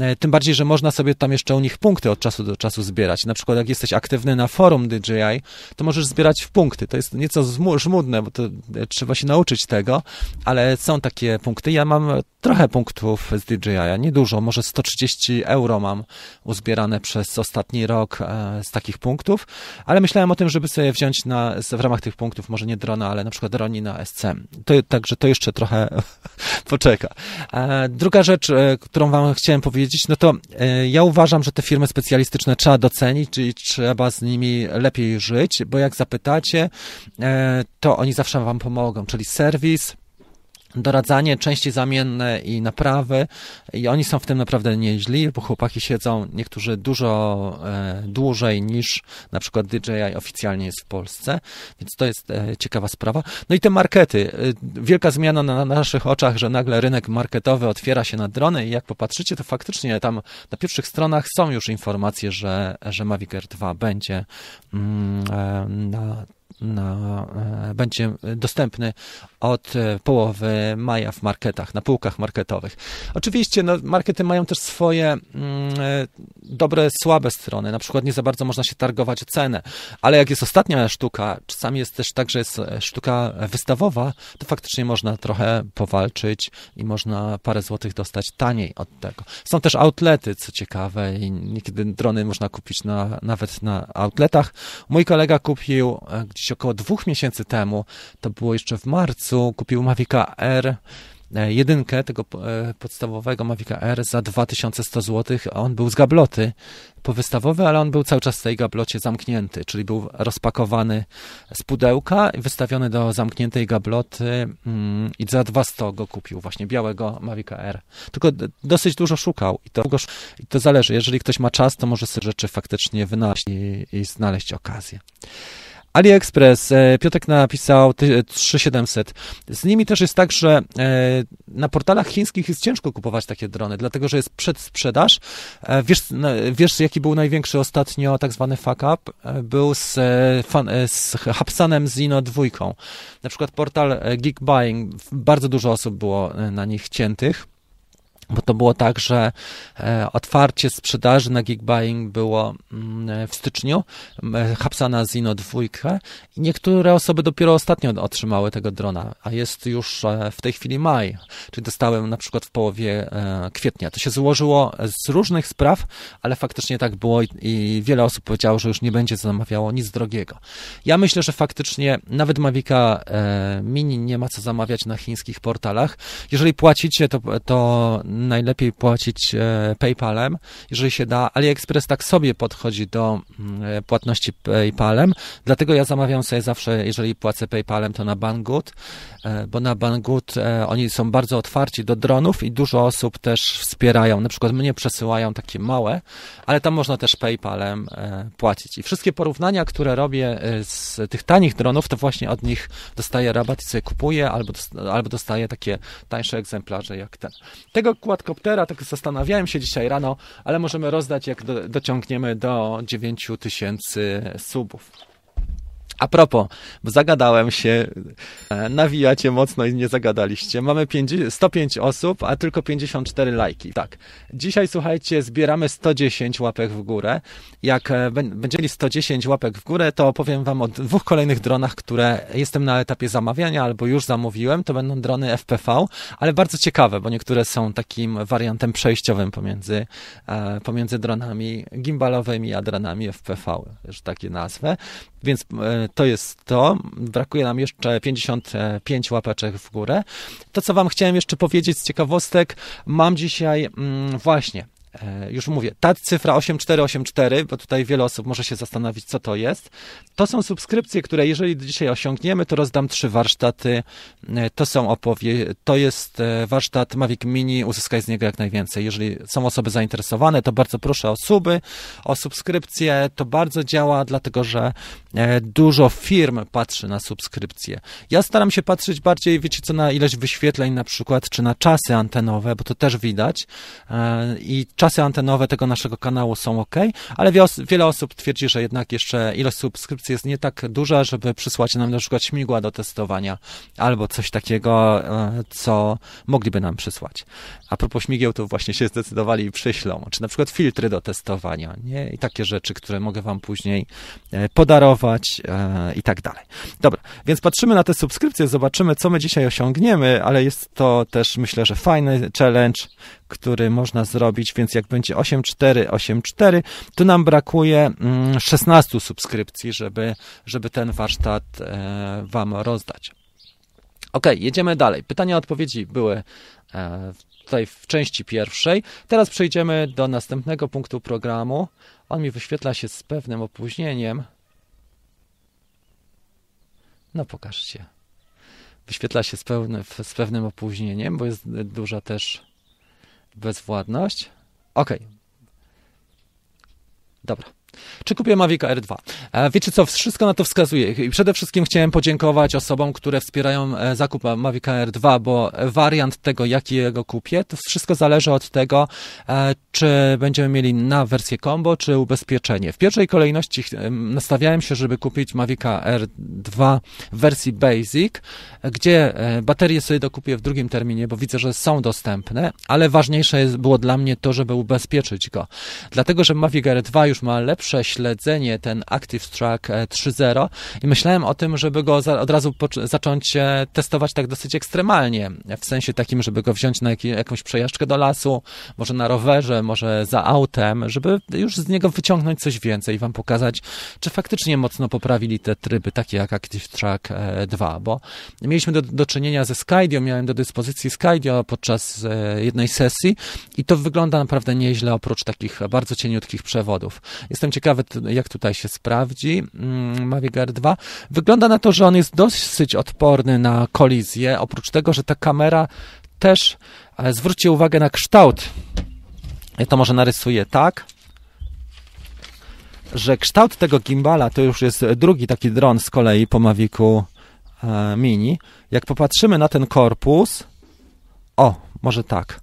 E, tym bardziej, że można sobie tam jeszcze u nich punkty od czasu do czasu zbierać. Na przykład jak jesteś aktywny na forum DJI, to możesz zbierać w punkty. To jest nieco żmudne, bo to e, trzeba się nauczyć tego, ale są takie punkty. Ja mam trochę punktów z DJI, nie dużo, może 130 euro mam uzbierane przez ostatni rok e, z takich punktów, ale myślałem o tym, żeby sobie wziąć na, w ramach tych punktów, może nie drona, ale na przykład droni na SC. To, także to jeszcze trochę [LAUGHS] poczeka. Druga rzecz, którą wam chciałem powiedzieć, no to e, ja uważam, że te firmy specjalistyczne trzeba docenić, czyli trzeba z nimi lepiej żyć, bo jak zapytacie, to oni zawsze wam pomogą, czyli serwis, doradzanie, części zamienne i naprawy i oni są w tym naprawdę nieźli, bo chłopaki siedzą niektórzy dużo e, dłużej niż na przykład DJI oficjalnie jest w Polsce, więc to jest e, ciekawa sprawa. No i te markety. E, wielka zmiana na, na naszych oczach, że nagle rynek marketowy otwiera się na drony i jak popatrzycie, to faktycznie tam na pierwszych stronach są już informacje, że, że Mavic Air 2 będzie mm, e, na na, e, będzie dostępny od e, połowy maja w marketach, na półkach marketowych. Oczywiście no, markety mają też swoje mm, e, dobre, słabe strony. Na przykład nie za bardzo można się targować o cenę, ale jak jest ostatnia sztuka, czasami jest też tak, że jest sztuka wystawowa, to faktycznie można trochę powalczyć i można parę złotych dostać taniej od tego. Są też outlety, co ciekawe, i niekiedy drony można kupić na, nawet na outletach. Mój kolega kupił gdzieś około dwóch miesięcy temu, to było jeszcze w marcu, kupił Mavica R e, jedynkę tego e, podstawowego Mavica R za 2100 zł, on był z gabloty powystawowy, ale on był cały czas w tej gablocie zamknięty, czyli był rozpakowany z pudełka i wystawiony do zamkniętej gabloty mm, i za 200 go kupił, właśnie białego Mavica R. Tylko dosyć dużo szukał i to, i to zależy. Jeżeli ktoś ma czas, to może sobie rzeczy faktycznie wynaleźć i, i znaleźć okazję. AliExpress, e, Piotek napisał 3700. Z nimi też jest tak, że e, na portalach chińskich jest ciężko kupować takie drony, dlatego że jest przedsprzedaż. E, wiesz, wiesz jaki był największy ostatnio tak zwany fuck up? Był z, z Hapsanem Zino dwójką. Na przykład portal Geek Buying, bardzo dużo osób było na nich ciętych bo to było tak, że e, otwarcie sprzedaży na Geekbuying było mm, w styczniu, Hapsana Zino 2 i niektóre osoby dopiero ostatnio otrzymały tego drona, a jest już e, w tej chwili maj, czyli dostałem na przykład w połowie e, kwietnia. To się złożyło z różnych spraw, ale faktycznie tak było i wiele osób powiedziało, że już nie będzie zamawiało nic drogiego. Ja myślę, że faktycznie nawet Mavica Mini nie ma co zamawiać na chińskich portalach. Jeżeli płacicie, to, to najlepiej płacić e, PayPalem, jeżeli się da. AliExpress tak sobie podchodzi do mm, e, płatności PayPalem, dlatego ja zamawiam sobie zawsze, jeżeli płacę PayPalem, to na Banggood, bo na Banggood oni są bardzo otwarci do dronów i dużo osób też wspierają. Na przykład mnie przesyłają takie małe, ale tam można też PayPalem płacić. I wszystkie porównania, które robię z tych tanich dronów, to właśnie od nich dostaję rabat i sobie kupuję, albo, albo dostaję takie tańsze egzemplarze jak ten. Tego quadcoptera, tak zastanawiałem się dzisiaj rano, ale możemy rozdać, jak do, dociągniemy do 9000 subów. A propos, bo zagadałem się, e, nawijacie mocno i nie zagadaliście. Mamy 105 osób, a tylko 54 lajki. Tak. Dzisiaj, słuchajcie, zbieramy 110 łapek w górę. Jak e, będzie mieli 110 łapek w górę, to opowiem wam o dwóch kolejnych dronach, które jestem na etapie zamawiania albo już zamówiłem. To będą drony FPV, ale bardzo ciekawe, bo niektóre są takim wariantem przejściowym pomiędzy, e, pomiędzy dronami gimbalowymi a dronami FPV, już takie nazwę. Więc e, to jest to. Brakuje nam jeszcze 55 łapeczek w górę. To, co Wam chciałem jeszcze powiedzieć z ciekawostek, mam dzisiaj mm, właśnie już mówię, ta cyfra 8484, bo tutaj wiele osób może się zastanowić, co to jest. To są subskrypcje, które jeżeli dzisiaj osiągniemy, to rozdam trzy warsztaty. E, to są opowie, to jest e, warsztat Mavic Mini, uzyskaj z niego jak najwięcej. Jeżeli są osoby zainteresowane, to bardzo proszę o suby, o subskrypcje. To bardzo działa, dlatego że dużo firm patrzy na subskrypcje. Ja staram się patrzeć bardziej, wiecie co, na ilość wyświetleń na przykład, czy na czasy antenowe, bo to też widać. I czasy antenowe tego naszego kanału są ok, ale wiele osób twierdzi, że jednak jeszcze ilość subskrypcji jest nie tak duża, żeby przysłać nam na przykład śmigła do testowania albo coś takiego, e, co mogliby nam przysłać. A propos śmigieł, to właśnie się zdecydowali i przyślą, czy na przykład filtry do testowania, nie? I takie rzeczy, które mogę wam później e, podarować e, i tak dalej. Dobra, więc patrzymy na te subskrypcje, zobaczymy, co my dzisiaj osiągniemy, ale jest to też, myślę, że fajny challenge, który można zrobić, więc jak będzie 8484, to nam brakuje 16 mm, subskrypcji, żeby, żeby ten warsztat e, Wam rozdać. Ok, jedziemy dalej. Pytania odpowiedzi były e, tutaj w części pierwszej. Teraz przejdziemy do następnego punktu programu. On mi wyświetla się z pewnym opóźnieniem. No pokażcie. Wyświetla się z, pełny, z pewnym opóźnieniem, bo jest duża też bezwładność. Ok. Dobra. Czy kupię Mavic Air 2? E, wiecie co, wszystko na to wskazuje. I przede wszystkim chciałem podziękować osobom, które wspierają e, zakup Mavic Air 2, bo wariant tego, jakiego kupię, to wszystko zależy od tego, e, czy będziemy mieli na wersję combo, czy ubezpieczenie. W pierwszej kolejności nastawiałem się, żeby kupić Mavic Air 2 w wersji Basic, gdzie baterie sobie dokupię w drugim terminie, bo widzę, że są dostępne, ale ważniejsze było dla mnie to, żeby ubezpieczyć go. Dlatego, że Mavic Air 2 już ma lepsze prześledzenie, ten Active Track 3.0 e, i myślałem o tym, żeby go za, od razu zacząć e, testować tak dosyć ekstremalnie, w sensie takim, żeby go wziąć na jak jakąś przejażdżkę do lasu, może na rowerze, może za autem, żeby już z niego wyciągnąć coś więcej i wam pokazać, czy faktycznie mocno poprawili te tryby, takie jak Active Track 2, e, bo mieliśmy do, do czynienia ze Skydio, miałem do dyspozycji Skydio podczas jednej sesji i to wygląda naprawdę nieźle oprócz takich bardzo cieniutkich przewodów. Jestem Jestem ciekawy, jak tutaj się sprawdzi mm, Mavic Air 2. Wygląda na to, że on jest dosyć odporny na kolizję, oprócz tego, że ta kamera też, zwróćcie uwagę na kształt. Ja to może narysuję tak, że kształt tego gimbala to już jest drugi taki dron z kolei po Mavicu e, Mini. Jak popatrzymy na ten korpus, o, może tak.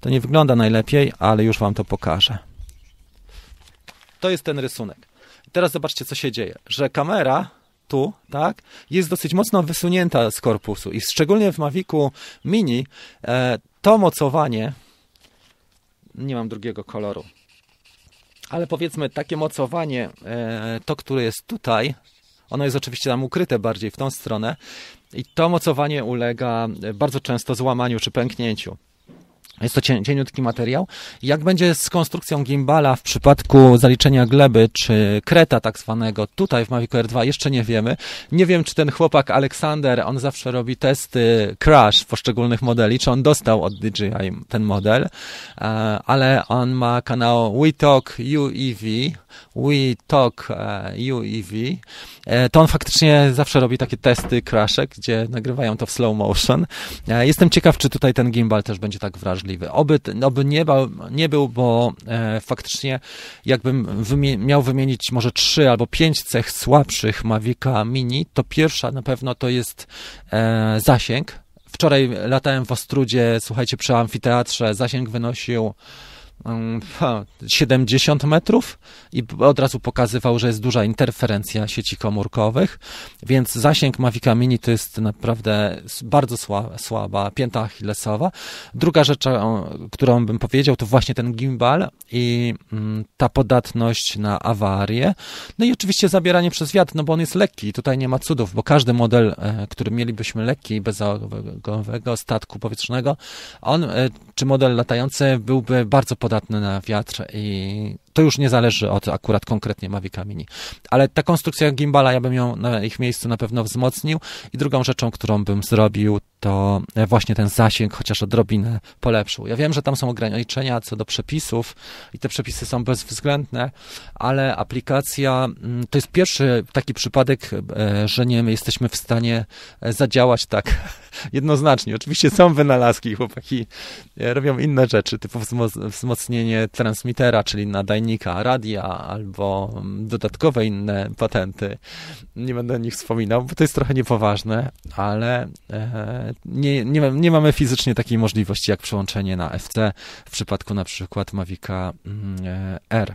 To nie wygląda najlepiej, ale już Wam to pokażę. To jest ten rysunek. Teraz zobaczcie, co się dzieje, że kamera tu, tak, jest dosyć mocno wysunięta z korpusu i szczególnie w Mavicu Mini e, to mocowanie, nie mam drugiego koloru, ale powiedzmy takie mocowanie, e, to, które jest tutaj, ono jest oczywiście tam ukryte bardziej w tą stronę i to mocowanie ulega bardzo często złamaniu czy pęknięciu. Jest to cieniutki materiał. Jak będzie z konstrukcją gimbala w przypadku zaliczenia gleby czy kreta tak zwanego tutaj w Mavic Air 2 jeszcze nie wiemy. Nie wiem, czy ten chłopak Aleksander, on zawsze robi testy crash poszczególnych modeli, czy on dostał od DJI ten model, e, ale on ma kanał We Talk UEV, We Talk e, UEV, e, to on faktycznie zawsze robi takie testy crashek, gdzie nagrywają to w slow motion. Jestem ciekaw, czy tutaj ten gimbal też będzie tak wrażliwy możliwy. Oby, oby nie, nie był, bo e, faktycznie jakbym miał wymienić może trzy albo pięć cech słabszych Mavica Mini, to pierwsza na pewno to jest e, zasięg. Wczoraj latałem w Ostrudzie, słuchajcie, przy amfiteatrze, zasięg wynosił 70 metrów i od razu pokazywał, że jest duża interferencja sieci komórkowych, więc zasięg Mavica Mini to jest naprawdę bardzo słaba, słaba pięta achillesowa. Druga rzecz, którą bym powiedział, to właśnie ten gimbal i mm, ta podatność na awarię. No i oczywiście zabieranie przez wiatr, no bo on jest lekki. Tutaj nie ma cudów, bo każdy model, e, który mielibyśmy lekki, bezzałogowego statku powietrznego, on, e, czy model latający byłby bardzo podatny na wiatr i to już nie zależy od akurat konkretnie Mavica Mini. Ale ta konstrukcja gimbala, ja bym ją na ich miejscu na pewno wzmocnił i drugą rzeczą, którą bym zrobił, to właśnie ten zasięg chociaż odrobinę polepszył. Ja wiem, że tam są ograniczenia co do przepisów i te przepisy są bezwzględne, ale aplikacja mm, to jest pierwszy taki przypadek, e, że nie jesteśmy w stanie e, zadziałać tak [LAUGHS] jednoznacznie. Oczywiście są wynalazki, chłopaki e, robią inne rzeczy, typu wzmocnienie transmitera, czyli nadajnika radia albo dodatkowe inne patenty. Nie będę o nich wspominał, bo to jest trochę niepoważne, ale nie, nie, nie mamy fizycznie takiej możliwości jak przełączenie na FC w przypadku na przykład Mavica mm, R.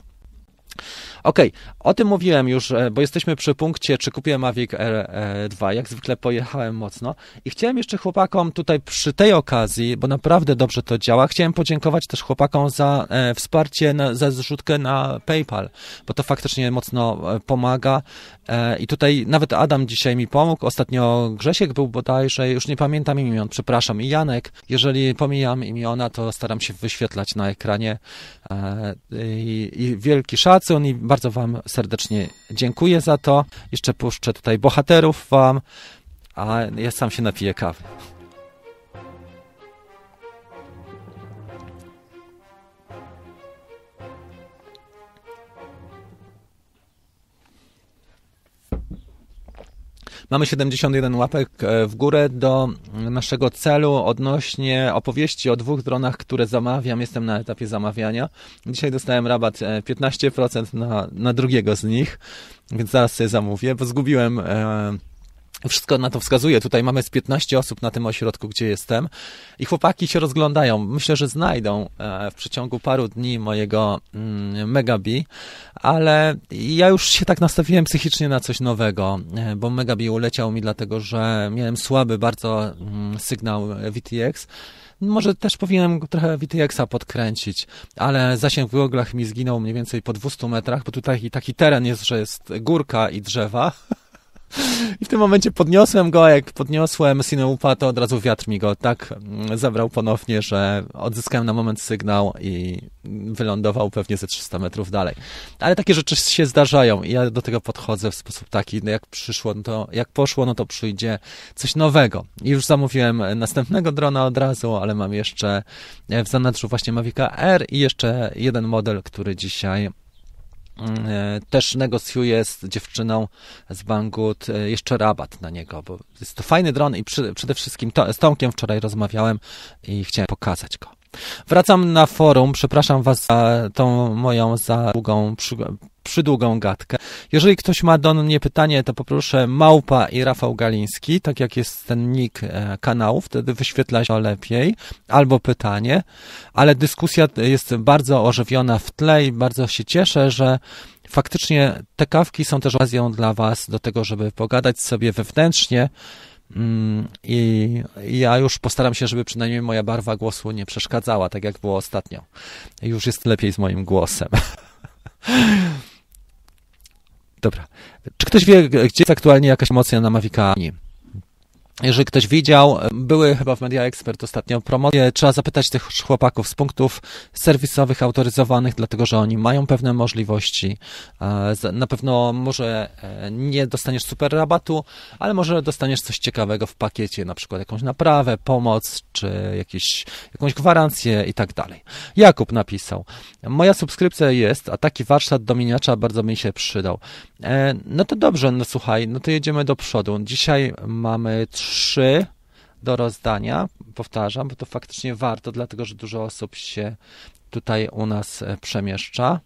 Okej, okay, o tym mówiłem już, e, bo jesteśmy przy punkcie, czy kupiłem Mavic R2. Jak zwykle pojechałem mocno. I chciałem jeszcze chłopakom tutaj przy tej okazji, bo naprawdę dobrze to działa, chciałem podziękować też chłopakom za e, wsparcie, na, za zrzutkę na PayPal, bo to faktycznie mocno e, pomaga. I tutaj nawet Adam dzisiaj mi pomógł, ostatnio Grzesiek był bodajże, już nie pamiętam imion, przepraszam, i Janek. Jeżeli pomijam imiona, to staram się wyświetlać na ekranie. I, i wielki szacun i bardzo Wam serdecznie dziękuję za to. Jeszcze puszczę tutaj bohaterów Wam. a ja sam się napiję kawy. Mamy 71 łapek e, w górę do naszego celu odnośnie opowieści o dwóch dronach, które zamawiam. Jestem na etapie zamawiania. Dzisiaj dostałem rabat 15% e, na, na drugiego z nich, więc zaraz sobie zamówię, bo zgubiłem e, wszystko na to wskazuje. Tutaj mamy z 15 osób na tym ośrodku, gdzie jestem i chłopaki się rozglądają. Myślę, że znajdą e, w przeciągu paru dni mojego mm, Megabi, ale ja już się tak nastawiłem psychicznie na coś nowego, e, bo Megabi uleciał mi dlatego, że miałem słaby bardzo mm, sygnał VTX. Może też powinienem trochę VTX-a podkręcić, ale zasięg w goglach mi zginął mniej więcej po 200 metrach, bo tutaj taki teren jest, że jest górka i drzewa. [LAUGHS] I w tym momencie podniosłem go, a jak podniosłem Sineupa, to od razu wiatr mi go tak mm, zabrał ponownie, że odzyskałem na moment sygnał i wylądował pewnie ze 300 metrów dalej. Ale takie rzeczy się zdarzają i ja do tego podchodzę w sposób taki, no jak przyszło, no to jak poszło, no to przyjdzie coś nowego. I już zamówiłem następnego drona od razu, ale mam jeszcze w zanadrzu właśnie Mavica R i jeszcze jeden model, który dzisiaj E, też negocjuję z dziewczyną z Banggood e, jeszcze rabat na niego, bo jest to fajny dron i przy, przede wszystkim to, z Tomkiem wczoraj rozmawiałem i chciałem pokazać go. Wracam na forum. Przepraszam Was za tą moją za długą, przy, przydługą gadkę. Jeżeli ktoś ma do mnie pytanie, to poproszę Małpa i Rafał Galiński, tak jak jest ten nick e, kanału, wtedy wyświetla się lepiej, albo pytanie, ale dyskusja jest bardzo ożywiona w tle i bardzo się cieszę, że faktycznie te kawki są też okazją dla Was do tego, żeby pogadać sobie wewnętrznie Mm, I ja już postaram się, żeby przynajmniej moja barwa głosu nie przeszkadzała, tak jak było ostatnio. Już jest lepiej z moim głosem. [LAUGHS] Dobra. Czy ktoś wie, gdzie jest aktualnie jakaś emocja na Mavica? Jeżeli ktoś widział, były chyba w Media Expert ostatnio promocje, trzeba zapytać tych chłopaków z punktów serwisowych autoryzowanych, dlatego że oni mają pewne możliwości. E, na pewno może e, nie dostaniesz super rabatu, ale może dostaniesz coś ciekawego w pakiecie, na przykład jakąś naprawę, pomoc, czy jakieś, jakąś gwarancję i tak dalej. Jakub napisał, moja subskrypcja jest, a taki warsztat do miniacza bardzo mi się przydał. E, no to dobrze, no słuchaj, no to jedziemy do przodu. Dzisiaj mamy trzy do rozdania, powtarzam, bo to faktycznie warto, dlatego że dużo osób się tutaj u nas e, przemieszcza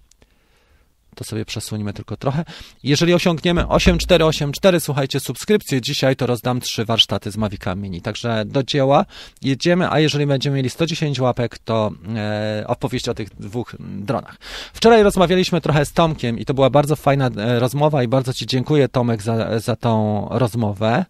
to sobie przesuńmy tylko trochę. Jeżeli osiągniemy 8484, słuchajcie, subskrypcje dzisiaj, to rozdam trzy warsztaty z Mavica Mini. Także do dzieła jedziemy, a jeżeli będziemy mieli 110 łapek, to e, opowieść o tych dwóch dronach. Wczoraj rozmawialiśmy trochę z Tomkiem i to była bardzo fajna e, rozmowa i bardzo Ci dziękuję Tomek za, za tą rozmowę.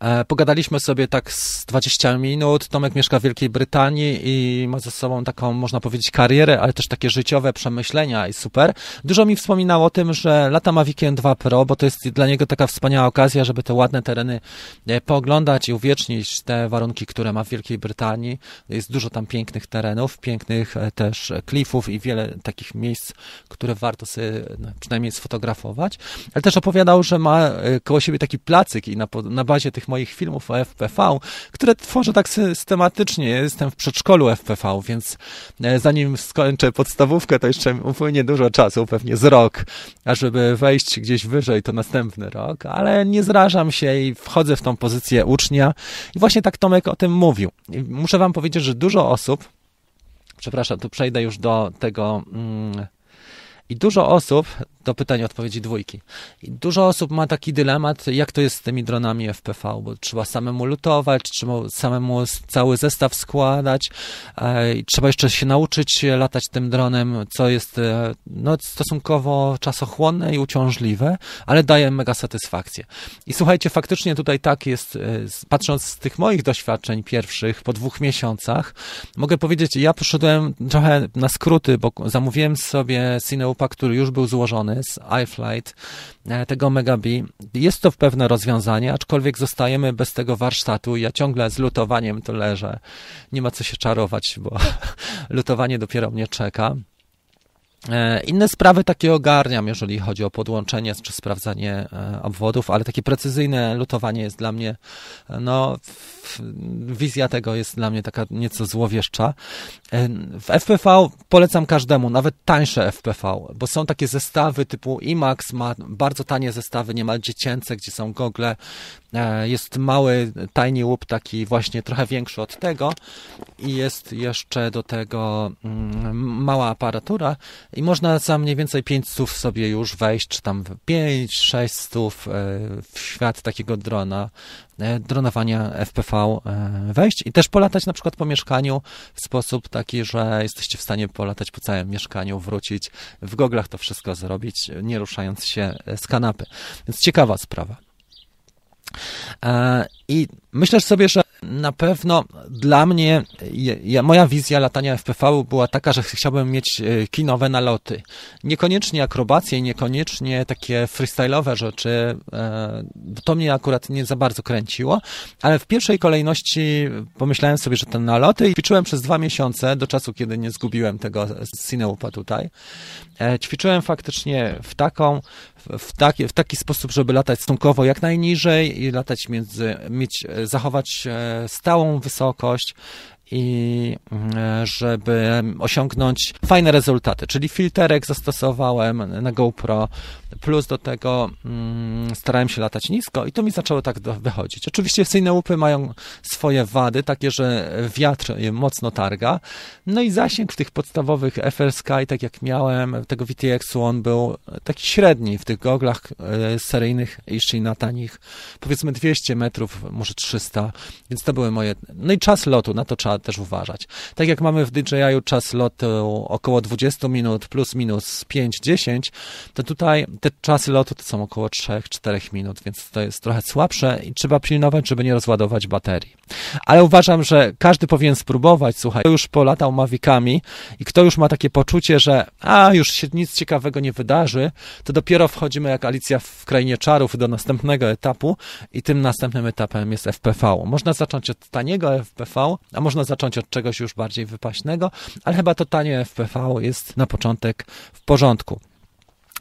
E, pogadaliśmy sobie tak z 20 minut. Tomek mieszka w Wielkiej Brytanii i ma ze sobą taką, można powiedzieć, karierę, ale też takie życiowe przemyślenia i super. Dużo mi wspominał o tym, że lata Maviciem 2 Pro, bo to jest dla niego taka wspaniała okazja, żeby te ładne tereny e, pooglądać i uwiecznić te warunki, które ma w Wielkiej Brytanii. Jest dużo tam pięknych terenów, pięknych e, też klifów i wiele takich miejsc, które warto sobie no, przynajmniej sfotografować. Ale też opowiadał, że ma koło siebie taki placyk i na, na bazie tych moich filmów o FPV, które tworzę tak systematycznie. Jestem w przedszkolu FPV, więc e, zanim skończę podstawówkę, to jeszcze upłynie dużo czasu, pewnie z rok, a żeby wejść gdzieś wyżej, to następny rok, ale nie zrażam się i wchodzę w tą pozycję ucznia. I właśnie tak Tomek o tym mówił. I muszę wam powiedzieć, że dużo osób, przepraszam, tu przejdę już do tego. Mm, i dużo osób, do pytania odpowiedzi dwójki, I dużo osób ma taki dylemat, jak to jest z tymi dronami FPV, bo trzeba samemu lutować, trzeba samemu cały zestaw składać, e, trzeba jeszcze się nauczyć latać tym dronem, co jest e, no, stosunkowo czasochłonne i uciążliwe, ale daje mega satysfakcję. I słuchajcie, faktycznie tutaj tak jest, e, patrząc z tych moich doświadczeń pierwszych po dwóch miesiącach, mogę powiedzieć, ja poszedłem trochę na skróty, bo zamówiłem sobie Cineup który już był złożony z iFlight, e, tego Megabi. Jest to pewne rozwiązanie, aczkolwiek zostajemy bez tego warsztatu. Ja ciągle z lutowaniem to leżę. Nie ma co się czarować, bo [LAUGHS] lutowanie dopiero mnie czeka. E, inne sprawy takie ogarniam, jeżeli chodzi o podłączenie czy sprawdzanie e, obwodów, ale takie precyzyjne lutowanie jest dla mnie, no, wizja tego jest dla mnie taka nieco złowieszcza. E, w FPV polecam każdemu, nawet tańsze FPV, bo są takie zestawy typu IMAX, ma bardzo tanie zestawy, niemal dziecięce, gdzie są gogle, jest mały tiny łup, taki właśnie trochę większy od tego i jest jeszcze do tego mm, mała aparatura i można za mniej więcej 5 stów sobie już wejść, czy tam 5, 6 stów e, w świat takiego drona, e, dronowania FPV e, wejść i też polatać na przykład po mieszkaniu w sposób taki, że jesteście w stanie polatać po całym mieszkaniu, wrócić, w goglach to wszystko zrobić, nie ruszając się z kanapy. Więc ciekawa sprawa. I myślę sobie, że na pewno dla mnie, ja, moja wizja latania FPV była taka, że chciałbym mieć e, kinowe naloty. Niekoniecznie akrobacje, niekoniecznie takie freestyle'owe rzeczy, e, to mnie akurat nie za bardzo kręciło, ale w pierwszej kolejności pomyślałem sobie, że te naloty i ćwiczyłem przez dwa miesiące, do czasu, kiedy nie zgubiłem tego Cineupa tutaj. E, ćwiczyłem faktycznie w taką, w taki, w taki sposób, żeby latać stosunkowo jak najniżej i latać między, mieć, zachować stałą wysokość i mm, żeby osiągnąć fajne rezultaty, czyli filterek zastosowałem na GoPro, plus do tego mm, starałem się latać nisko i to mi zaczęło tak wychodzić. Oczywiście syjne łupy mają swoje wady, takie, że wiatr je mocno targa, no i zasięg w tych podstawowych FL Sky, tak jak miałem, tego VTX-u, on był taki średni w tych goglach e, seryjnych, jeszcze na tanich, powiedzmy 200 metrów, może 300, więc to były moje, no i czas lotu, na to trzeba też uważać. Tak jak mamy w DJI czas lotu około 20 minut, plus minus 5-10, to tutaj te czasy lotu to są około 3-4 minut, więc to jest trochę słabsze i trzeba pilnować, żeby nie rozładować baterii. Ale uważam, że każdy powinien spróbować, słuchaj, kto już polatał Mavicami i kto już ma takie poczucie, że a, już się nic ciekawego nie wydarzy, to dopiero wchodzimy jak Alicja w Krainie Czarów do następnego etapu i tym następnym etapem jest FPV. Można zacząć od taniego FPV, a można zacząć od czegoś już bardziej wypaśnego, ale chyba to tanie FPV jest na początek w porządku.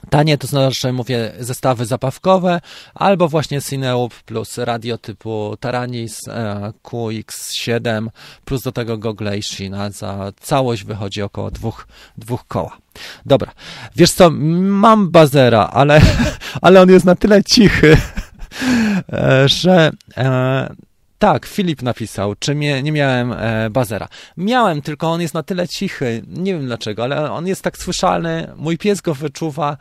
Tanie to znaczy, mówię, zestawy zapawkowe, albo właśnie Cineup plus radio typu Taranis e, QX7, plus do tego Google Shina. Za całość wychodzi około dwóch, dwóch koła. Dobra, wiesz co, mam bazera, ale, [LAUGHS] ale on jest na tyle cichy, [LAUGHS] e, że e, tak, Filip napisał, czy mnie, nie miałem e, bazera. Miałem, tylko on jest na tyle cichy, nie wiem dlaczego, ale on jest tak słyszalny, mój pies go wyczuwa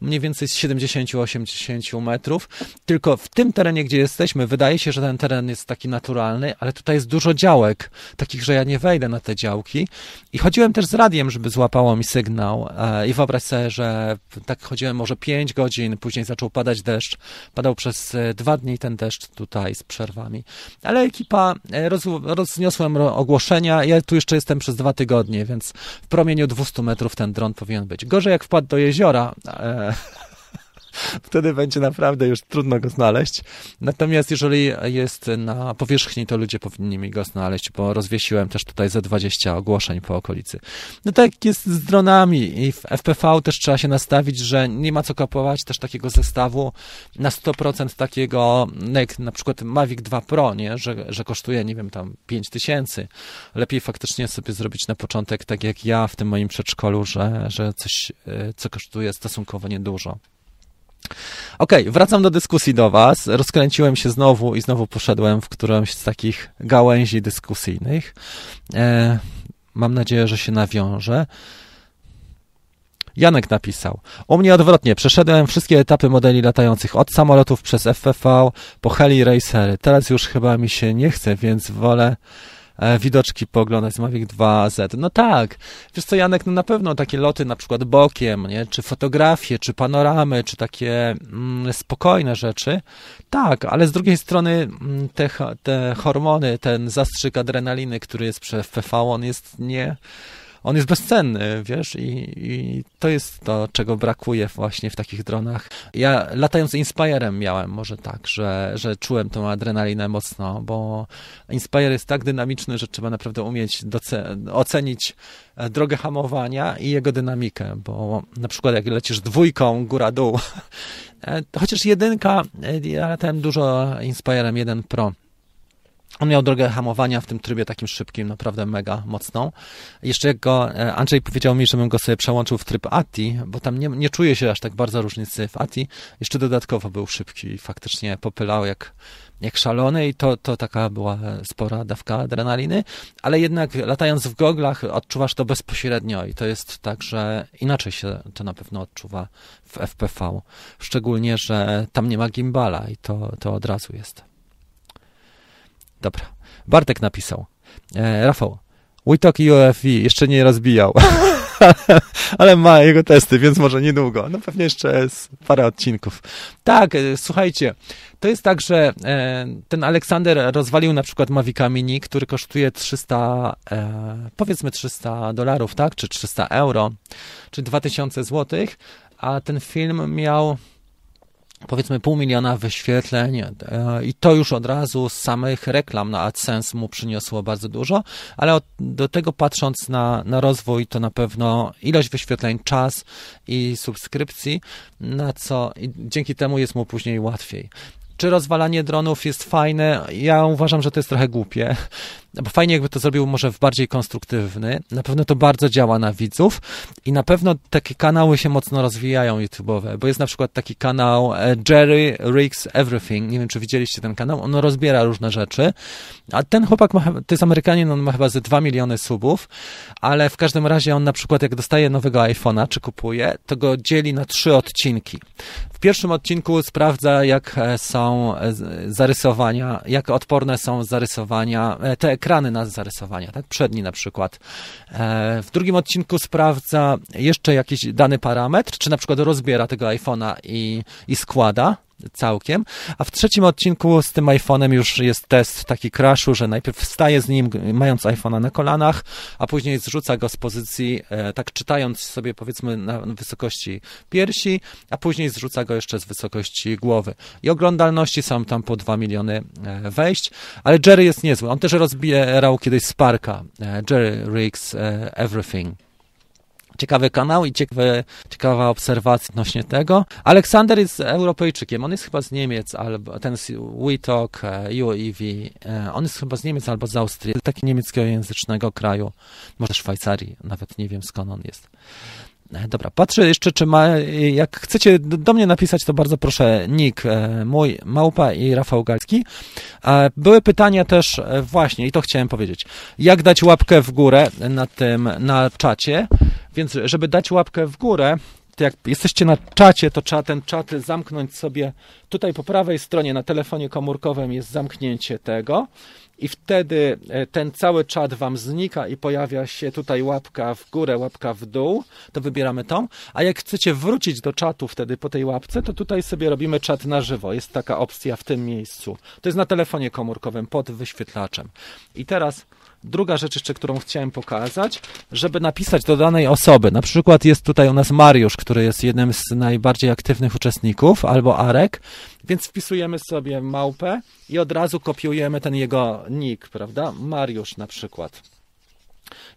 mniej więcej z 70-80 metrów. Tylko w tym terenie, gdzie jesteśmy, wydaje się, że ten teren jest taki naturalny, ale tutaj jest dużo działek, takich, że ja nie wejdę na te działki. I chodziłem też z radiem, żeby złapało mi sygnał. E, I wyobraź sobie, że tak chodziłem może 5 godzin, później zaczął padać deszcz. Padał przez e, dwa dni ten deszcz tutaj z przerwami. Ale ekipa, e, roz, rozniosłem ogłoszenia. Ja tu jeszcze jestem przez dwa tygodnie, więc w promieniu 200 metrów ten dron powinien być. Gorzej jak wpadł do jeziora, wtedy będzie naprawdę już trudno go znaleźć. Natomiast jeżeli jest na powierzchni, to ludzie powinni mi go znaleźć, bo rozwiesiłem też tutaj ze 20 ogłoszeń po okolicy. No tak jest z dronami i w FPV też trzeba się nastawić, że nie ma co kupować też takiego zestawu na 100% takiego, jak na przykład Mavic 2 Pro, nie? Że, że kosztuje, nie wiem, tam 5 tysięcy. Lepiej faktycznie sobie zrobić na początek, tak jak ja w tym moim przedszkolu, że, że coś, e, co kosztuje stosunkowo niedużo. Okej, okay, wracam do dyskusji do Was. Rozkręciłem się znowu i znowu poszedłem w którąś z takich gałęzi dyskusyjnych. E, mam nadzieję, że się nawiążę. Janek napisał. U mnie odwrotnie. Przeszedłem wszystkie etapy modeli latających od samolotów przez FPV po heli racery. Teraz już chyba mi się nie chce, więc wolę widoczki pooglądać z Mavic 2Z. No tak, wiesz co Janek, no na pewno takie loty na przykład bokiem, nie? czy fotografie, czy panoramy, czy takie mm, spokojne rzeczy, tak, ale z drugiej strony mm, te, te hormony, ten zastrzyk adrenaliny, który jest przy FPV, on jest nie on jest bezcenny, wiesz, i, i to jest to, czego brakuje właśnie w takich dronach. Ja latając Inspirem miałem może tak, że, że czułem tą adrenalinę mocno, bo Inspire jest tak dynamiczny, że trzeba naprawdę umieć ocenić e, drogę hamowania i jego dynamikę, bo na przykład jak lecisz dwójką góra-dół, [LAUGHS] e, chociaż jedynka, e, ja latałem dużo Inspirem 1 Pro, on miał drogę hamowania w tym trybie takim szybkim, naprawdę mega mocną. Jeszcze jak go, e, Andrzej powiedział mi, żebym go sobie przełączył w tryb ATI, bo tam nie, nie czuje się aż tak bardzo różnicy w ATI. Jeszcze dodatkowo był szybki i faktycznie popylał jak, jak szalony i to, to taka była spora dawka adrenaliny, ale jednak latając w goglach odczuwasz to bezpośrednio i to jest tak, że inaczej się to na pewno odczuwa w FPV. Szczególnie, że tam nie ma gimbala i to, to od razu jest. Dobra. Bartek napisał. E, Rafał, Witok i OFV jeszcze nie rozbijał, [LAUGHS] ale ma jego testy, więc może niedługo. No pewnie jeszcze jest parę odcinków. Tak, e, słuchajcie, to jest tak, że e, ten Aleksander rozwalił na przykład Mavica Mini, który kosztuje 300, e, powiedzmy 300 dolarów, tak, czy 300 euro, czy 2000 złotych, a ten film miał powiedzmy pół miliona wyświetleń e, i to już od razu z samych reklam na AdSense mu przyniosło bardzo dużo, ale od, do tego patrząc na, na rozwój, to na pewno ilość wyświetleń, czas i subskrypcji, na co dzięki temu jest mu później łatwiej. Czy rozwalanie dronów jest fajne? Ja uważam, że to jest trochę głupie, bo fajnie jakby to zrobił może w bardziej konstruktywny. Na pewno to bardzo działa na widzów i na pewno takie kanały się mocno rozwijają YouTube'owe, bo jest na przykład taki kanał e, Jerry Rigs Everything. Nie wiem, czy widzieliście ten kanał. On rozbiera różne rzeczy, a ten chłopak ma, to jest Amerykanin, on ma chyba ze 2 miliony subów, ale w każdym razie on na przykład jak dostaje nowego iPhone'a, czy kupuje, to go dzieli na trzy odcinki. W pierwszym odcinku sprawdza, jak e, są e, zarysowania, jak odporne są zarysowania, te ekrany na zarysowania, tak? Przedni na przykład. E, w drugim odcinku sprawdza jeszcze jakiś dany parametr, czy na przykład rozbiera tego iPhone'a i, i składa całkiem. A w trzecim odcinku z tym iPhone'em już jest test taki crashu, że najpierw wstaje z nim, mając iPhone'a na kolanach, a później zrzuca go z pozycji, e, tak czytając sobie powiedzmy na wysokości piersi, a później zrzuca go jeszcze z wysokości głowy. I oglądalności są tam po 2 miliony e, wejść, ale Jerry jest niezły. On też rozbierał kiedyś Sparka. E, Jerry Riggs Everything ciekawy kanał i ciekawe, ciekawa obserwacja odnośnie tego. Aleksander jest Europejczykiem, on jest chyba z Niemiec, albo ten WeTalk, UEV, e, on jest chyba z Niemiec albo z Austrii, takiego niemieckojęzycznego kraju, może Szwajcarii, nawet nie wiem skąd on jest. E, dobra, patrzę jeszcze, czy ma, jak chcecie do mnie napisać, to bardzo proszę, nick e, mój, Małpa i Rafał Galski. Były pytania też właśnie, i to chciałem powiedzieć, jak dać łapkę w górę na tym, na czacie, więc żeby dać łapkę w górę, to jak jesteście na czacie, to trzeba ten czat zamknąć sobie. Tutaj po prawej stronie na telefonie komórkowym jest zamknięcie tego i wtedy e, ten cały czat wam znika i pojawia się tutaj łapka w górę, łapka w dół, to wybieramy tą, a jak chcecie wrócić do czatu wtedy po tej łapce, to tutaj sobie robimy czat na żywo, jest taka opcja w tym miejscu. To jest na telefonie komórkowym pod wyświetlaczem. I teraz Druga rzecz jeszcze, którą chciałem pokazać, żeby napisać do danej osoby. Na przykład jest tutaj u nas Mariusz, który jest jednym z najbardziej aktywnych uczestników, albo Arek, więc wpisujemy sobie małpę i od razu kopiujemy ten jego nick, prawda? Mariusz na przykład.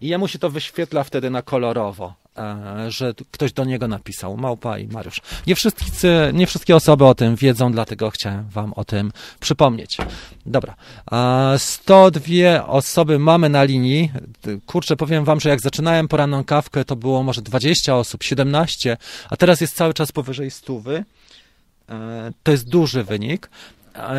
I jemu się to wyświetla wtedy na kolorowo. E, że ktoś do niego napisał, Małpa i Mariusz. Nie, wszyscy, nie wszystkie osoby o tym wiedzą, dlatego chciałem wam o tym przypomnieć. Dobra, 102 osoby mamy na linii. Kurczę, powiem wam, że jak zaczynałem poranną kawkę, to było może 20 osób, 17, a teraz jest cały czas powyżej 100. E, to jest duży wynik.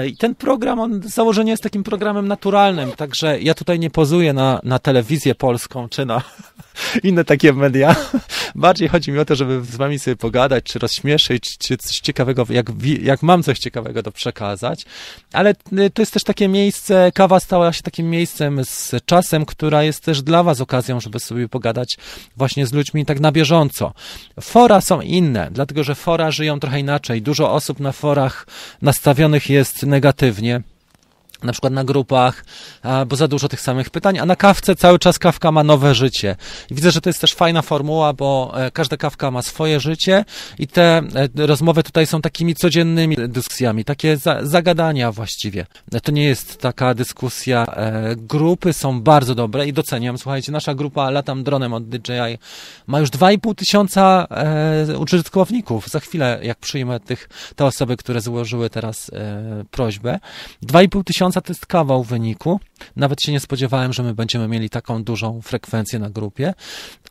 I ten program, on z założenia jest takim programem naturalnym, także ja tutaj nie pozuję na, na telewizję polską czy na [LAUGHS] inne takie media. [LAUGHS] Bardziej chodzi mi o to, żeby z wami sobie pogadać, czy rozśmieszyć, czy coś ciekawego, jak, jak mam coś ciekawego do przekazać. Ale y, to jest też takie miejsce, kawa stała się takim miejscem z czasem, która jest też dla was okazją, żeby sobie pogadać właśnie z ludźmi tak na bieżąco. Fora są inne, dlatego że fora żyją trochę inaczej. Dużo osób na forach nastawionych jest negatywnie na przykład na grupach, bo za dużo tych samych pytań, a na kawce cały czas kawka ma nowe życie. I widzę, że to jest też fajna formuła, bo e, każda kawka ma swoje życie i te e, rozmowy tutaj są takimi codziennymi dyskusjami, takie za, zagadania właściwie. To nie jest taka dyskusja. E, grupy są bardzo dobre i doceniam. Słuchajcie, nasza grupa Latam Dronem od DJI ma już 2,5 tysiąca użytkowników. Za chwilę, jak przyjmę tych, te osoby, które złożyły teraz prośbę. 2,5 tysiąca kawał wyniku. Nawet się nie spodziewałem, że my będziemy mieli taką dużą frekwencję na grupie,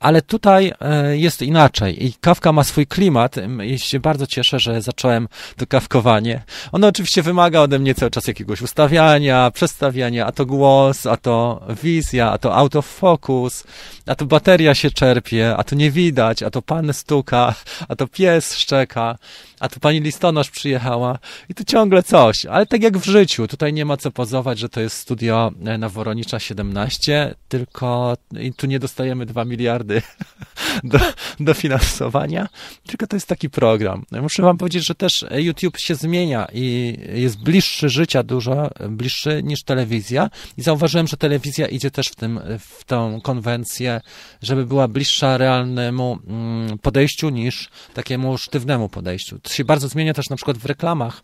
ale tutaj e, jest inaczej. I kawka ma swój klimat. I się bardzo cieszę, że zacząłem to kawkowanie. Ono oczywiście wymaga ode mnie cały czas jakiegoś ustawiania, przestawiania, a to głos, a to wizja, a to autofocus, a to bateria się czerpie, a to nie widać, a to pan stuka, a to pies szczeka, a tu pani listonosz przyjechała. I tu ciągle coś, ale tak jak w życiu, tutaj nie ma co pozować, że to jest studio e, na Woronicza 17, tylko tu nie dostajemy 2 miliardy [LAUGHS] do, do finansowania, tylko to jest taki program. Muszę wam powiedzieć, że też YouTube się zmienia i jest bliższy życia dużo, bliższy niż telewizja i zauważyłem, że telewizja idzie też w, tym, w tą konwencję, żeby była bliższa realnemu mm, podejściu niż takiemu sztywnemu podejściu. To się bardzo zmienia też na przykład w reklamach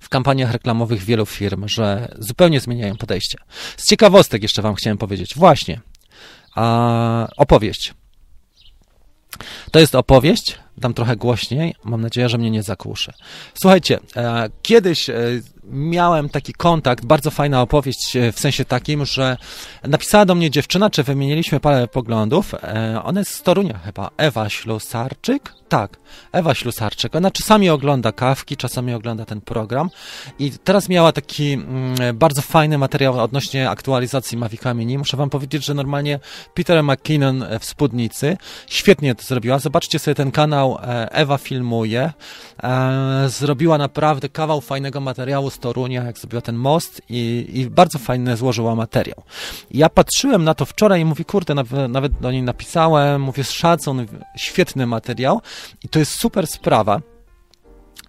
w kampaniach reklamowych wielu firm, że zupełnie zmieniają podejście. Z ciekawostek jeszcze Wam chciałem powiedzieć. Właśnie, a, opowieść. To jest opowieść, dam trochę głośniej, mam nadzieję, że mnie nie zakłuszy. Słuchajcie, e, kiedyś e, miałem taki kontakt, bardzo fajna opowieść e, w sensie takim, że napisała do mnie dziewczyna, czy wymieniliśmy parę poglądów. E, ona jest z Torunia chyba, Ewa Ślusarczyk. Tak, Ewa Ślusarczyk. Ona czasami ogląda kawki, czasami ogląda ten program i teraz miała taki mm, bardzo fajny materiał odnośnie aktualizacji Mavica Mini. Muszę wam powiedzieć, że normalnie Peter McKinnon w Spódnicy świetnie to zrobiła. Zobaczcie sobie ten kanał e, Ewa Filmuje. Zrobiła naprawdę kawał fajnego materiału z Torunia, jak zrobiła ten most i, i bardzo fajny złożyła materiał. Ja patrzyłem na to wczoraj i mówię, kurde, nawet do niej napisałem, mówię, szacun, świetny materiał i to jest super sprawa.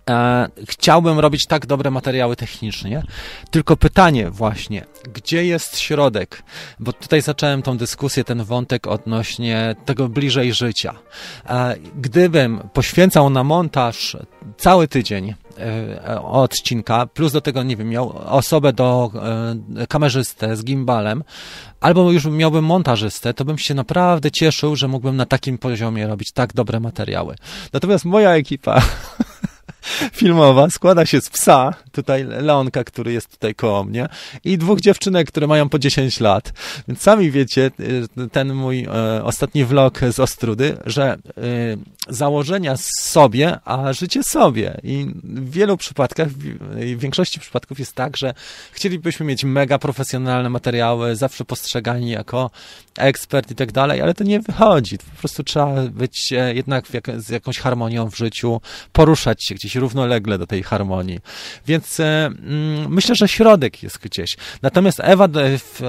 E, chciałbym robić tak dobre materiały technicznie, tylko pytanie właśnie, gdzie jest środek? Bo tutaj zacząłem tą dyskusję, ten wątek odnośnie tego bliżej życia. E, gdybym poświęcał na montaż cały tydzień, odcinka, plus do tego, nie wiem, miał osobę do e, kamerzystę z gimbalem, albo już miałbym montażystę, to bym się naprawdę cieszył, że mógłbym na takim poziomie robić tak dobre materiały. Natomiast moja ekipa filmowa składa się z psa, tutaj Leonka, który jest tutaj koło mnie, i dwóch dziewczynek, które mają po 10 lat. Więc sami wiecie, y, ten mój e, ostatni vlog z Ostrudy, że y, założenia sobie, a życie sobie. I w wielu przypadkach, w większości przypadków jest tak, że chcielibyśmy mieć mega profesjonalne materiały, zawsze postrzegani jako ekspert i tak dalej, ale to nie wychodzi. Po prostu trzeba być e, jednak jak, z jakąś harmonią w życiu, poruszać się gdzieś równolegle do tej harmonii. Więc e, mm, myślę, że środek jest gdzieś. Natomiast Ewa,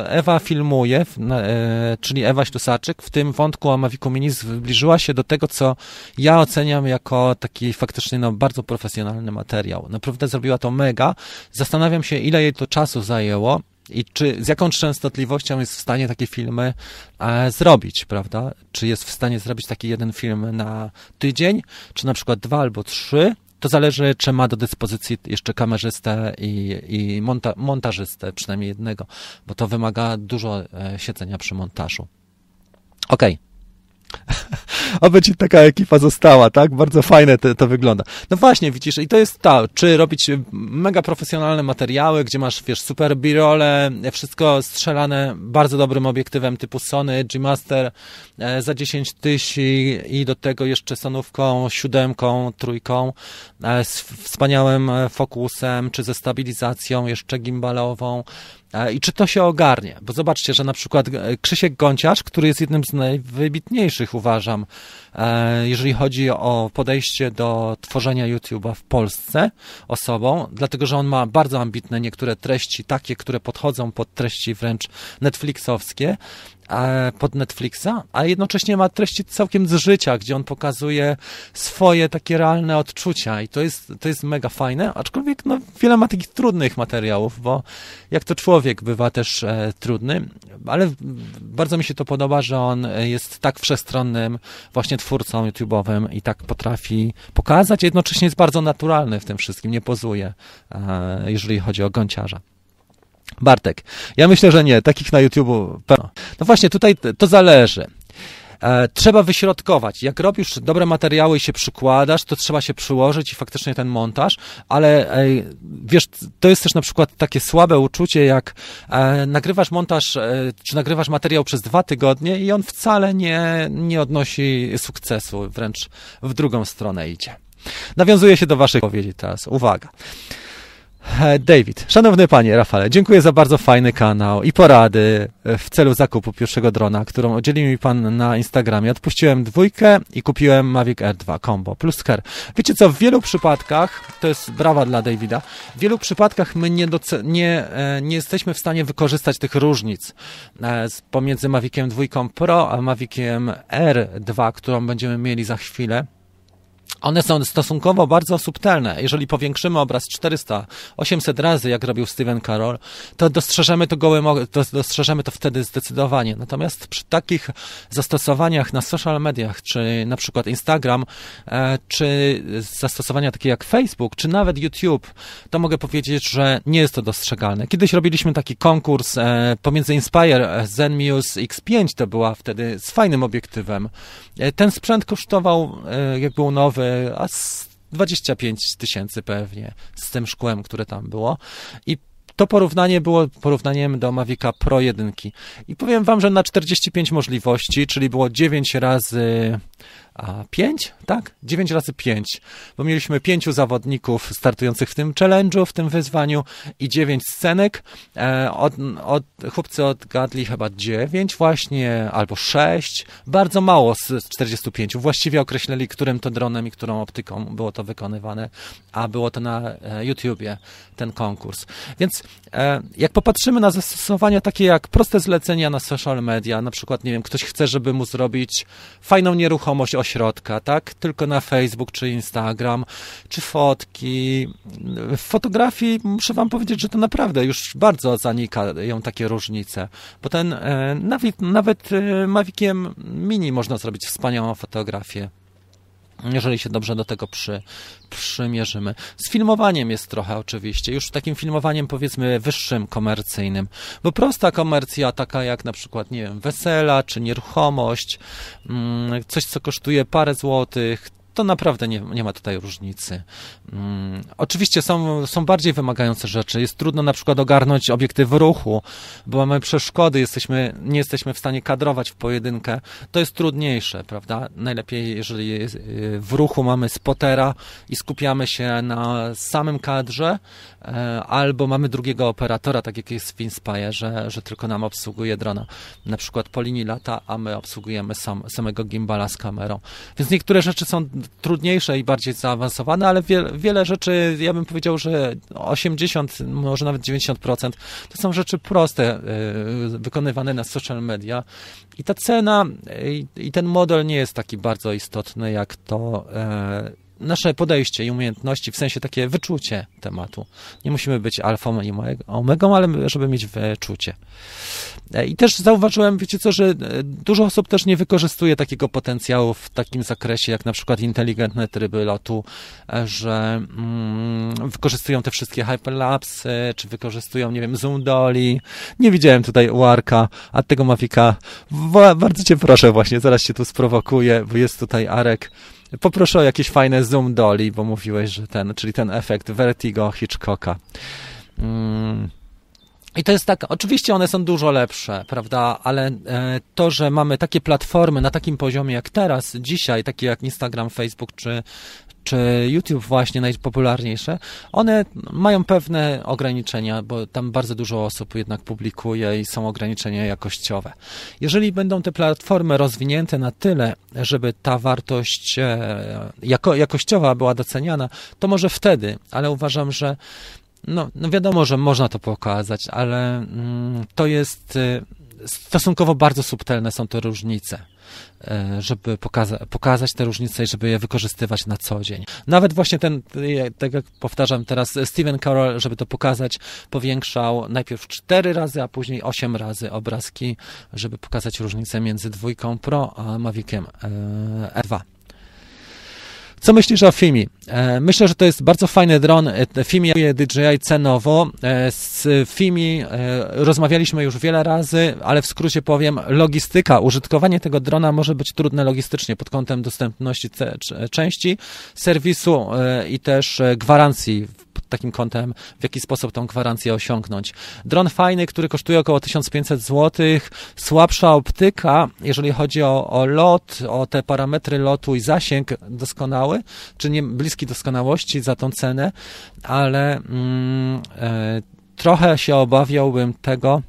Ewa filmuje, e, czyli Ewa Ślusaczyk, w tym wątku o Mavicu Mini zbliżyła się do tego, co ja oceniam jako taki faktycznie no, bardzo profesjonalny materiał. Naprawdę zrobiła to mega. Zastanawiam się, ile jej to czasu zajęło i czy z jaką częstotliwością jest w stanie takie filmy e, zrobić, prawda? Czy jest w stanie zrobić taki jeden film na tydzień, czy na przykład dwa albo trzy? To zależy, czy ma do dyspozycji jeszcze kamerzystę i, i monta montażystę, przynajmniej jednego, bo to wymaga dużo e, siedzenia przy montażu. Okej. Okay. [LAUGHS] Oby ci taka ekipa została, tak? Bardzo fajne to, to, wygląda. No właśnie, widzisz, i to jest to, czy robić mega profesjonalne materiały, gdzie masz, wiesz, super birole, wszystko strzelane bardzo dobrym obiektywem typu Sony, G-Master e, za 10 tysięcy i do tego jeszcze sonówką, siódemką, trójką, e, z wspaniałym e, fokusem, czy ze stabilizacją jeszcze gimbalową, E, I czy to się ogarnie? Bo zobaczcie, że na przykład e, Krzysiek Gąciarz, który jest jednym z najwybitniejszych, uważam, e, jeżeli chodzi o podejście do tworzenia YouTube'a w Polsce osobą, dlatego że on ma bardzo ambitne niektóre treści, takie, które podchodzą pod treści wręcz Netflixowskie, pod Netflixa, a jednocześnie ma treści całkiem z życia, gdzie on pokazuje swoje takie realne odczucia i to jest, to jest mega fajne, aczkolwiek no, wiele ma takich trudnych materiałów, bo jak to człowiek bywa też e, trudny, ale bardzo mi się to podoba, że on jest tak wszechstronnym właśnie twórcą YouTube'owym i tak potrafi pokazać, jednocześnie jest bardzo naturalny w tym wszystkim, nie pozuje, e, jeżeli chodzi o gąciarza. Bartek, ja myślę, że nie, takich na YouTube. No właśnie, tutaj to zależy. E, trzeba wyśrodkować. Jak robisz dobre materiały i się przykładasz, to trzeba się przyłożyć i faktycznie ten montaż, ale wiesz, to jest też na przykład takie słabe uczucie, jak e, nagrywasz montaż, e, czy nagrywasz materiał przez dwa tygodnie i on wcale nie, nie odnosi sukcesu, wręcz w drugą stronę idzie. Nawiązuje się do waszych powiedzi teraz. Uwaga. E, David, szanowny panie Rafale, dziękuję za bardzo fajny kanał i porady e, w celu zakupu pierwszego drona, którą udzielił mi pan na Instagramie. Odpuściłem dwójkę i kupiłem Mavic Air 2 Combo plus Care. Wiecie co, w wielu przypadkach, to jest brawa dla Davida, w wielu przypadkach my nie, nie, e, nie jesteśmy w stanie wykorzystać tych różnic pomiędzy Maviciem 2 Pro a Maviciem R2, którą będziemy mieli za chwilę one są stosunkowo bardzo subtelne. Jeżeli powiększymy obraz 400-800 razy, jak robił Steven Carroll, to dostrzeżemy to gołym, to dostrzeżemy to wtedy zdecydowanie. Natomiast przy takich zastosowaniach na social mediach, czy na przykład Instagram, e, czy zastosowania takie jak Facebook, czy nawet YouTube, to mogę powiedzieć, że nie jest to dostrzegalne. Kiedyś robiliśmy taki konkurs e, pomiędzy Inspire Zenmuse X5, to była wtedy z fajnym obiektywem. E, ten sprzęt kosztował, jak był nowy, a 25 tysięcy pewnie z tym szkłem, które tam było. I to porównanie było porównaniem do Mavica Pro 1. I powiem wam, że na 45 możliwości, czyli było 9 razy a 5, tak? 9 razy 5, bo mieliśmy pięciu zawodników startujących w tym challenge'u, w tym wyzwaniu i 9 scenek. E, od, od, chłopcy odgadli chyba 9 właśnie, albo 6. Bardzo mało z 45. Właściwie określili, którym to dronem i którą optyką było to wykonywane, a było to na e, YouTubie, ten konkurs. Więc e, jak popatrzymy na zastosowania takie jak proste zlecenia na social media, na przykład, nie wiem, ktoś chce, żeby mu zrobić fajną nieruchomość ośrodka, tak? Tylko na Facebook czy Instagram, czy fotki. W fotografii muszę wam powiedzieć, że to naprawdę już bardzo zanikają takie różnice, bo ten e, nawet, nawet e, Maviciem Mini można zrobić wspaniałą fotografię jeżeli się dobrze do tego przy, przymierzymy. Z filmowaniem jest trochę oczywiście, już takim filmowaniem powiedzmy wyższym, komercyjnym, bo prosta komercja, taka jak na przykład, nie wiem, wesela czy nieruchomość, mm, coś co kosztuje parę złotych, to naprawdę nie, nie ma tutaj różnicy. Hmm, oczywiście są, są bardziej wymagające rzeczy. Jest trudno na przykład ogarnąć obiektyw ruchu, bo mamy przeszkody, jesteśmy, nie jesteśmy w stanie kadrować w pojedynkę. To jest trudniejsze, prawda? Najlepiej, jeżeli y, w ruchu mamy spotera i skupiamy się na samym kadrze, e, albo mamy drugiego operatora, tak jak jest w Inspire, że, że tylko nam obsługuje drona. Na przykład po linii lata, a my obsługujemy sam, samego gimbala z kamerą. Więc niektóre rzeczy są trudniejsze i bardziej zaawansowane, ale wiele, wiele rzeczy, ja bym powiedział, że 80, może nawet 90% to są rzeczy proste, y, wykonywane na social media. I ta cena i, i ten model nie jest taki bardzo istotny, jak to e, nasze podejście i umiejętności, w sensie takie wyczucie tematu. Nie musimy być alfą i omegą, ale żeby mieć wyczucie. E, I też zauważyłem, wiecie co, że e, dużo osób też nie wykorzystuje takiego potencjału w takim zakresie, jak na przykład inteligentne tryby lotu, e, że mm, wykorzystują te wszystkie hyperlapsy, czy wykorzystują, nie wiem, zoom dolly. Nie widziałem tutaj uarka, a tego Mavica bardzo cię proszę właśnie, zaraz się tu sprowokuję, bo jest tutaj Arek Poproszę o jakieś fajne zoom dolly, bo mówiłeś, że ten, czyli ten efekt vertigo Hitchcocka. Mm. I to jest tak, oczywiście one są dużo lepsze, prawda, ale e, to, że mamy takie platformy na takim poziomie jak teraz, dzisiaj, takie jak Instagram, Facebook czy, czy YouTube właśnie najpopularniejsze, one mają pewne ograniczenia, bo tam bardzo dużo osób jednak publikuje i są ograniczenia jakościowe. Jeżeli będą te platformy rozwinięte na tyle, żeby ta wartość e, jako, jakościowa była doceniana, to może wtedy, ale uważam, że no, no wiadomo, że można to pokazać, ale mm, to jest y, stosunkowo bardzo subtelne są te różnice, żeby pokaza pokazać te różnice i żeby je wykorzystywać na co dzień. Nawet właśnie ten, tak jak powtarzam teraz, Steven Carroll, żeby to pokazać, powiększał najpierw cztery razy, a później osiem razy obrazki, żeby pokazać różnicę między dwójką Pro a Maviciem E2. Co myślisz o Fimi? E, myślę, że to jest bardzo fajny dron. E, Fimi DJI cenowo. E, z Fimi rozmawialiśmy już wiele razy, ale w skrócie powiem, logistyka, użytkowanie tego drona może być trudne logistycznie pod kątem dostępności części, serwisu i też gwarancji pod takim kątem, w jaki sposób tą gwarancję osiągnąć. Dron fajny, który kosztuje około 1500 zł, słabsza optyka, jeżeli chodzi o, o lot, o te parametry lotu i zasięg doskonały, czy nie bliski doskonałości za tą cenę, ale mm, e, trochę się obawiałbym tego,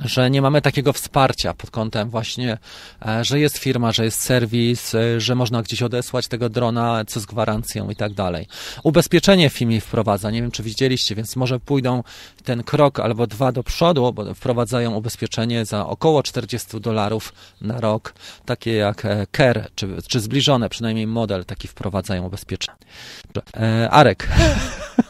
że nie mamy takiego wsparcia pod kątem właśnie, e, że jest firma, że jest serwis, e, że można gdzieś odesłać tego drona, co z gwarancją i tak dalej. Ubezpieczenie FIMI wprowadza, nie wiem czy widzieliście, więc może pójdą ten krok albo dwa do przodu, bo wprowadzają ubezpieczenie za około 40 dolarów na rok, takie jak CARE, czy, czy zbliżone, przynajmniej model taki wprowadzają ubezpieczenie. Arek. [LAUGHS]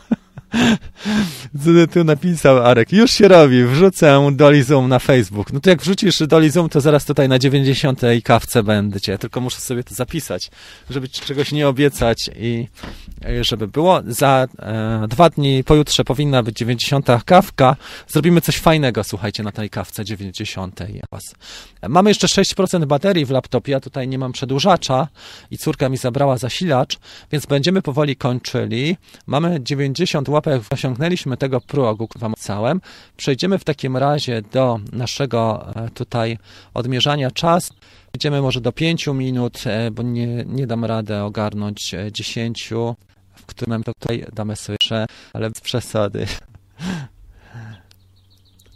[LAUGHS] Tu napisał Arek, już się robi, wrzucę Dolly Zoom na Facebook. No to jak wrzucisz Dolly Zoom, to zaraz tutaj na 90. kawce będziecie. Tylko muszę sobie to zapisać, żeby czegoś nie obiecać i żeby było. Za e, dwa dni, pojutrze powinna być 90. kawka. Zrobimy coś fajnego, słuchajcie, na tej kawce 90. Mamy jeszcze 6% baterii w laptopie, ja tutaj nie mam przedłużacza i córka mi zabrała zasilacz, więc będziemy powoli kończyli. Mamy 90 łapek, osiągnęliśmy tego progu wam całym. Przejdziemy w takim razie do naszego e, tutaj odmierzania czasu. Idziemy może do 5 minut, e, bo nie, nie dam radę ogarnąć 10, e, w którym to tutaj damy jeszcze, ale bez przesady. [LAUGHS]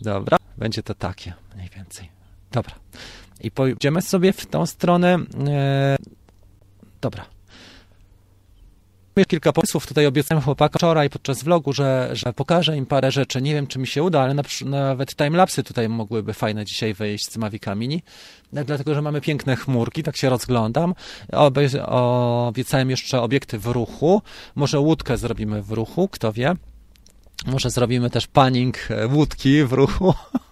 Dobra, będzie to takie mniej więcej. Dobra. I pójdziemy sobie w tą stronę. Dobra. Kilka pomysłów tutaj obiecałem chłopakom wczoraj podczas vlogu, że, że pokażę im parę rzeczy. Nie wiem, czy mi się uda, ale na, nawet timelapsy tutaj mogłyby fajne dzisiaj wyjść z Mavica Mini. Dlatego, że mamy piękne chmurki, tak się rozglądam. Obiecałem jeszcze obiekty w ruchu. Może łódkę zrobimy w ruchu, kto wie. Może zrobimy też panning łódki w ruchu. [LAUGHS]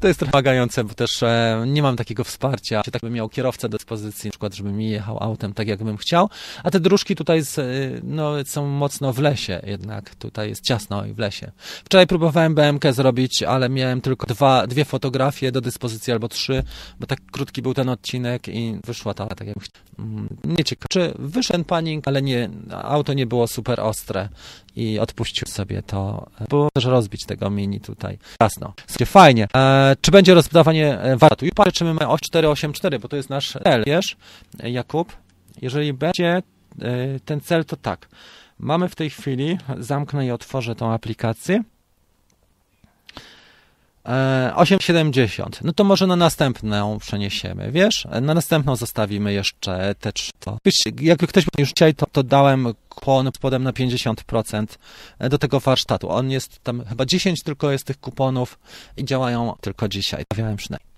To jest trochę wymagające, bo też e, nie mam takiego wsparcia. Czy tak bym miał kierowcę do dyspozycji, na przykład, żeby mi jechał autem tak, jakbym chciał. A te dróżki tutaj z, e, no, są mocno w lesie jednak. Tutaj jest ciasno i w lesie. Wczoraj próbowałem BMK zrobić, ale miałem tylko dwa, dwie fotografie do dyspozycji albo trzy, bo tak krótki był ten odcinek i wyszła ta, tak jakbym chciał. Mm, nie ciekawe. Czy wyszedł panik, ale nie, auto nie było super ostre i odpuścił sobie to. Było też rozbić tego mini tutaj. Jasno. Fajnie. E, czy będzie rozbudowanie e, wartu? I patrzę, czy my mamy 484, bo to jest nasz cel, wiesz, Jakub? Jeżeli będzie e, ten cel, to tak. Mamy w tej chwili, zamknę i otworzę tą aplikację. 8,70. E, no to może na następną przeniesiemy, wiesz? Na następną zostawimy jeszcze te trzy. Jakby ktoś już dzisiaj, to, to dałem kupon podem na 50% do tego warsztatu. On jest tam, chyba 10 tylko jest tych kuponów i działają tylko dzisiaj. Stawiałem przynajmniej.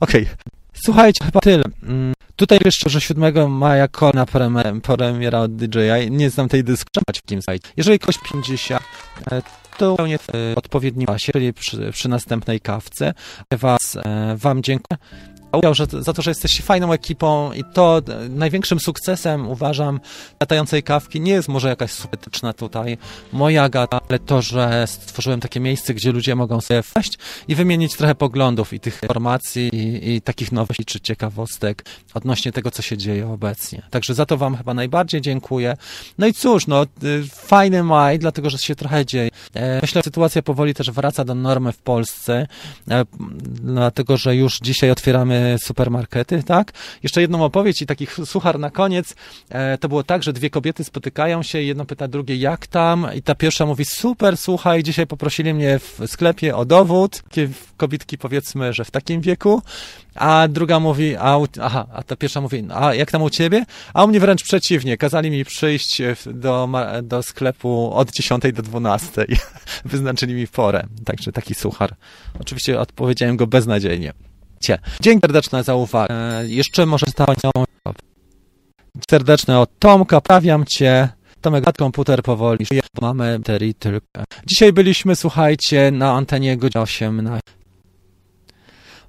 Okej. Okay. Słuchajcie, chyba tyle. Mm, tutaj jeszcze, że 7 maja na premiera od DJI. Nie znam tej dyskusji w kim Jeżeli ktoś 50, to w odpowiednim czasie, czyli przy, przy następnej kawce. Was, e, wam dziękuję że, za to, że jesteście fajną ekipą i to największym sukcesem uważam latającej kawki nie jest może jakaś subetyczna tutaj moja gata, ale to, że stworzyłem takie miejsce, gdzie ludzie mogą sobie wejść i wymienić trochę poglądów i tych informacji i, i takich nowości czy ciekawostek odnośnie tego, co się dzieje obecnie. Także za to wam chyba najbardziej dziękuję. No i cóż, no y, fajny maj, dlatego, że się trochę dzieje. E, myślę, że sytuacja powoli też wraca do normy w Polsce, e, dlatego, że już dzisiaj otwieramy e, supermarkety, tak? Jeszcze jedną opowieść i taki ch- suchar na koniec. E, to było tak, że dwie kobiety spotykają się, jedno pyta drugie jak tam i ta pierwsza mówi super, słuchaj, dzisiaj poprosili mnie w sklepie o dowód. Takie kobietki powiedzmy, że w takim wieku. A druga mówi, a, aha, a ta pierwsza mówi, a jak tam u ciebie? A u mnie wręcz przeciwnie, kazali mi przyjść w- do, do sklepu od 10 do 12. [LAUGHS] Wyznaczyli mi porę. Także taki suchar. Oczywiście odpowiedziałem go beznadziejnie. Cie. Dzięki serdeczne za uwagę. E, jeszcze może stać serdeczne od Tomka, prawiam cię. Tomek, komputer powoli. Mamy baterii tylko. Dzisiaj byliśmy, słuchajcie, na antenie godzina 18.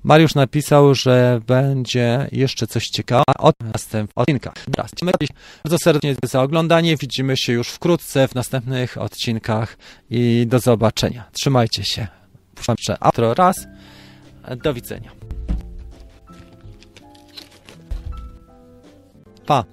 Mariusz napisał, że będzie jeszcze coś ciekawego od następnych odcinkach. Teraz bardzo serdecznie za oglądanie. Widzimy się już wkrótce w następnych odcinkach i do zobaczenia. Trzymajcie się. Puszczam jeszcze outro raz. Do widzenia. 爸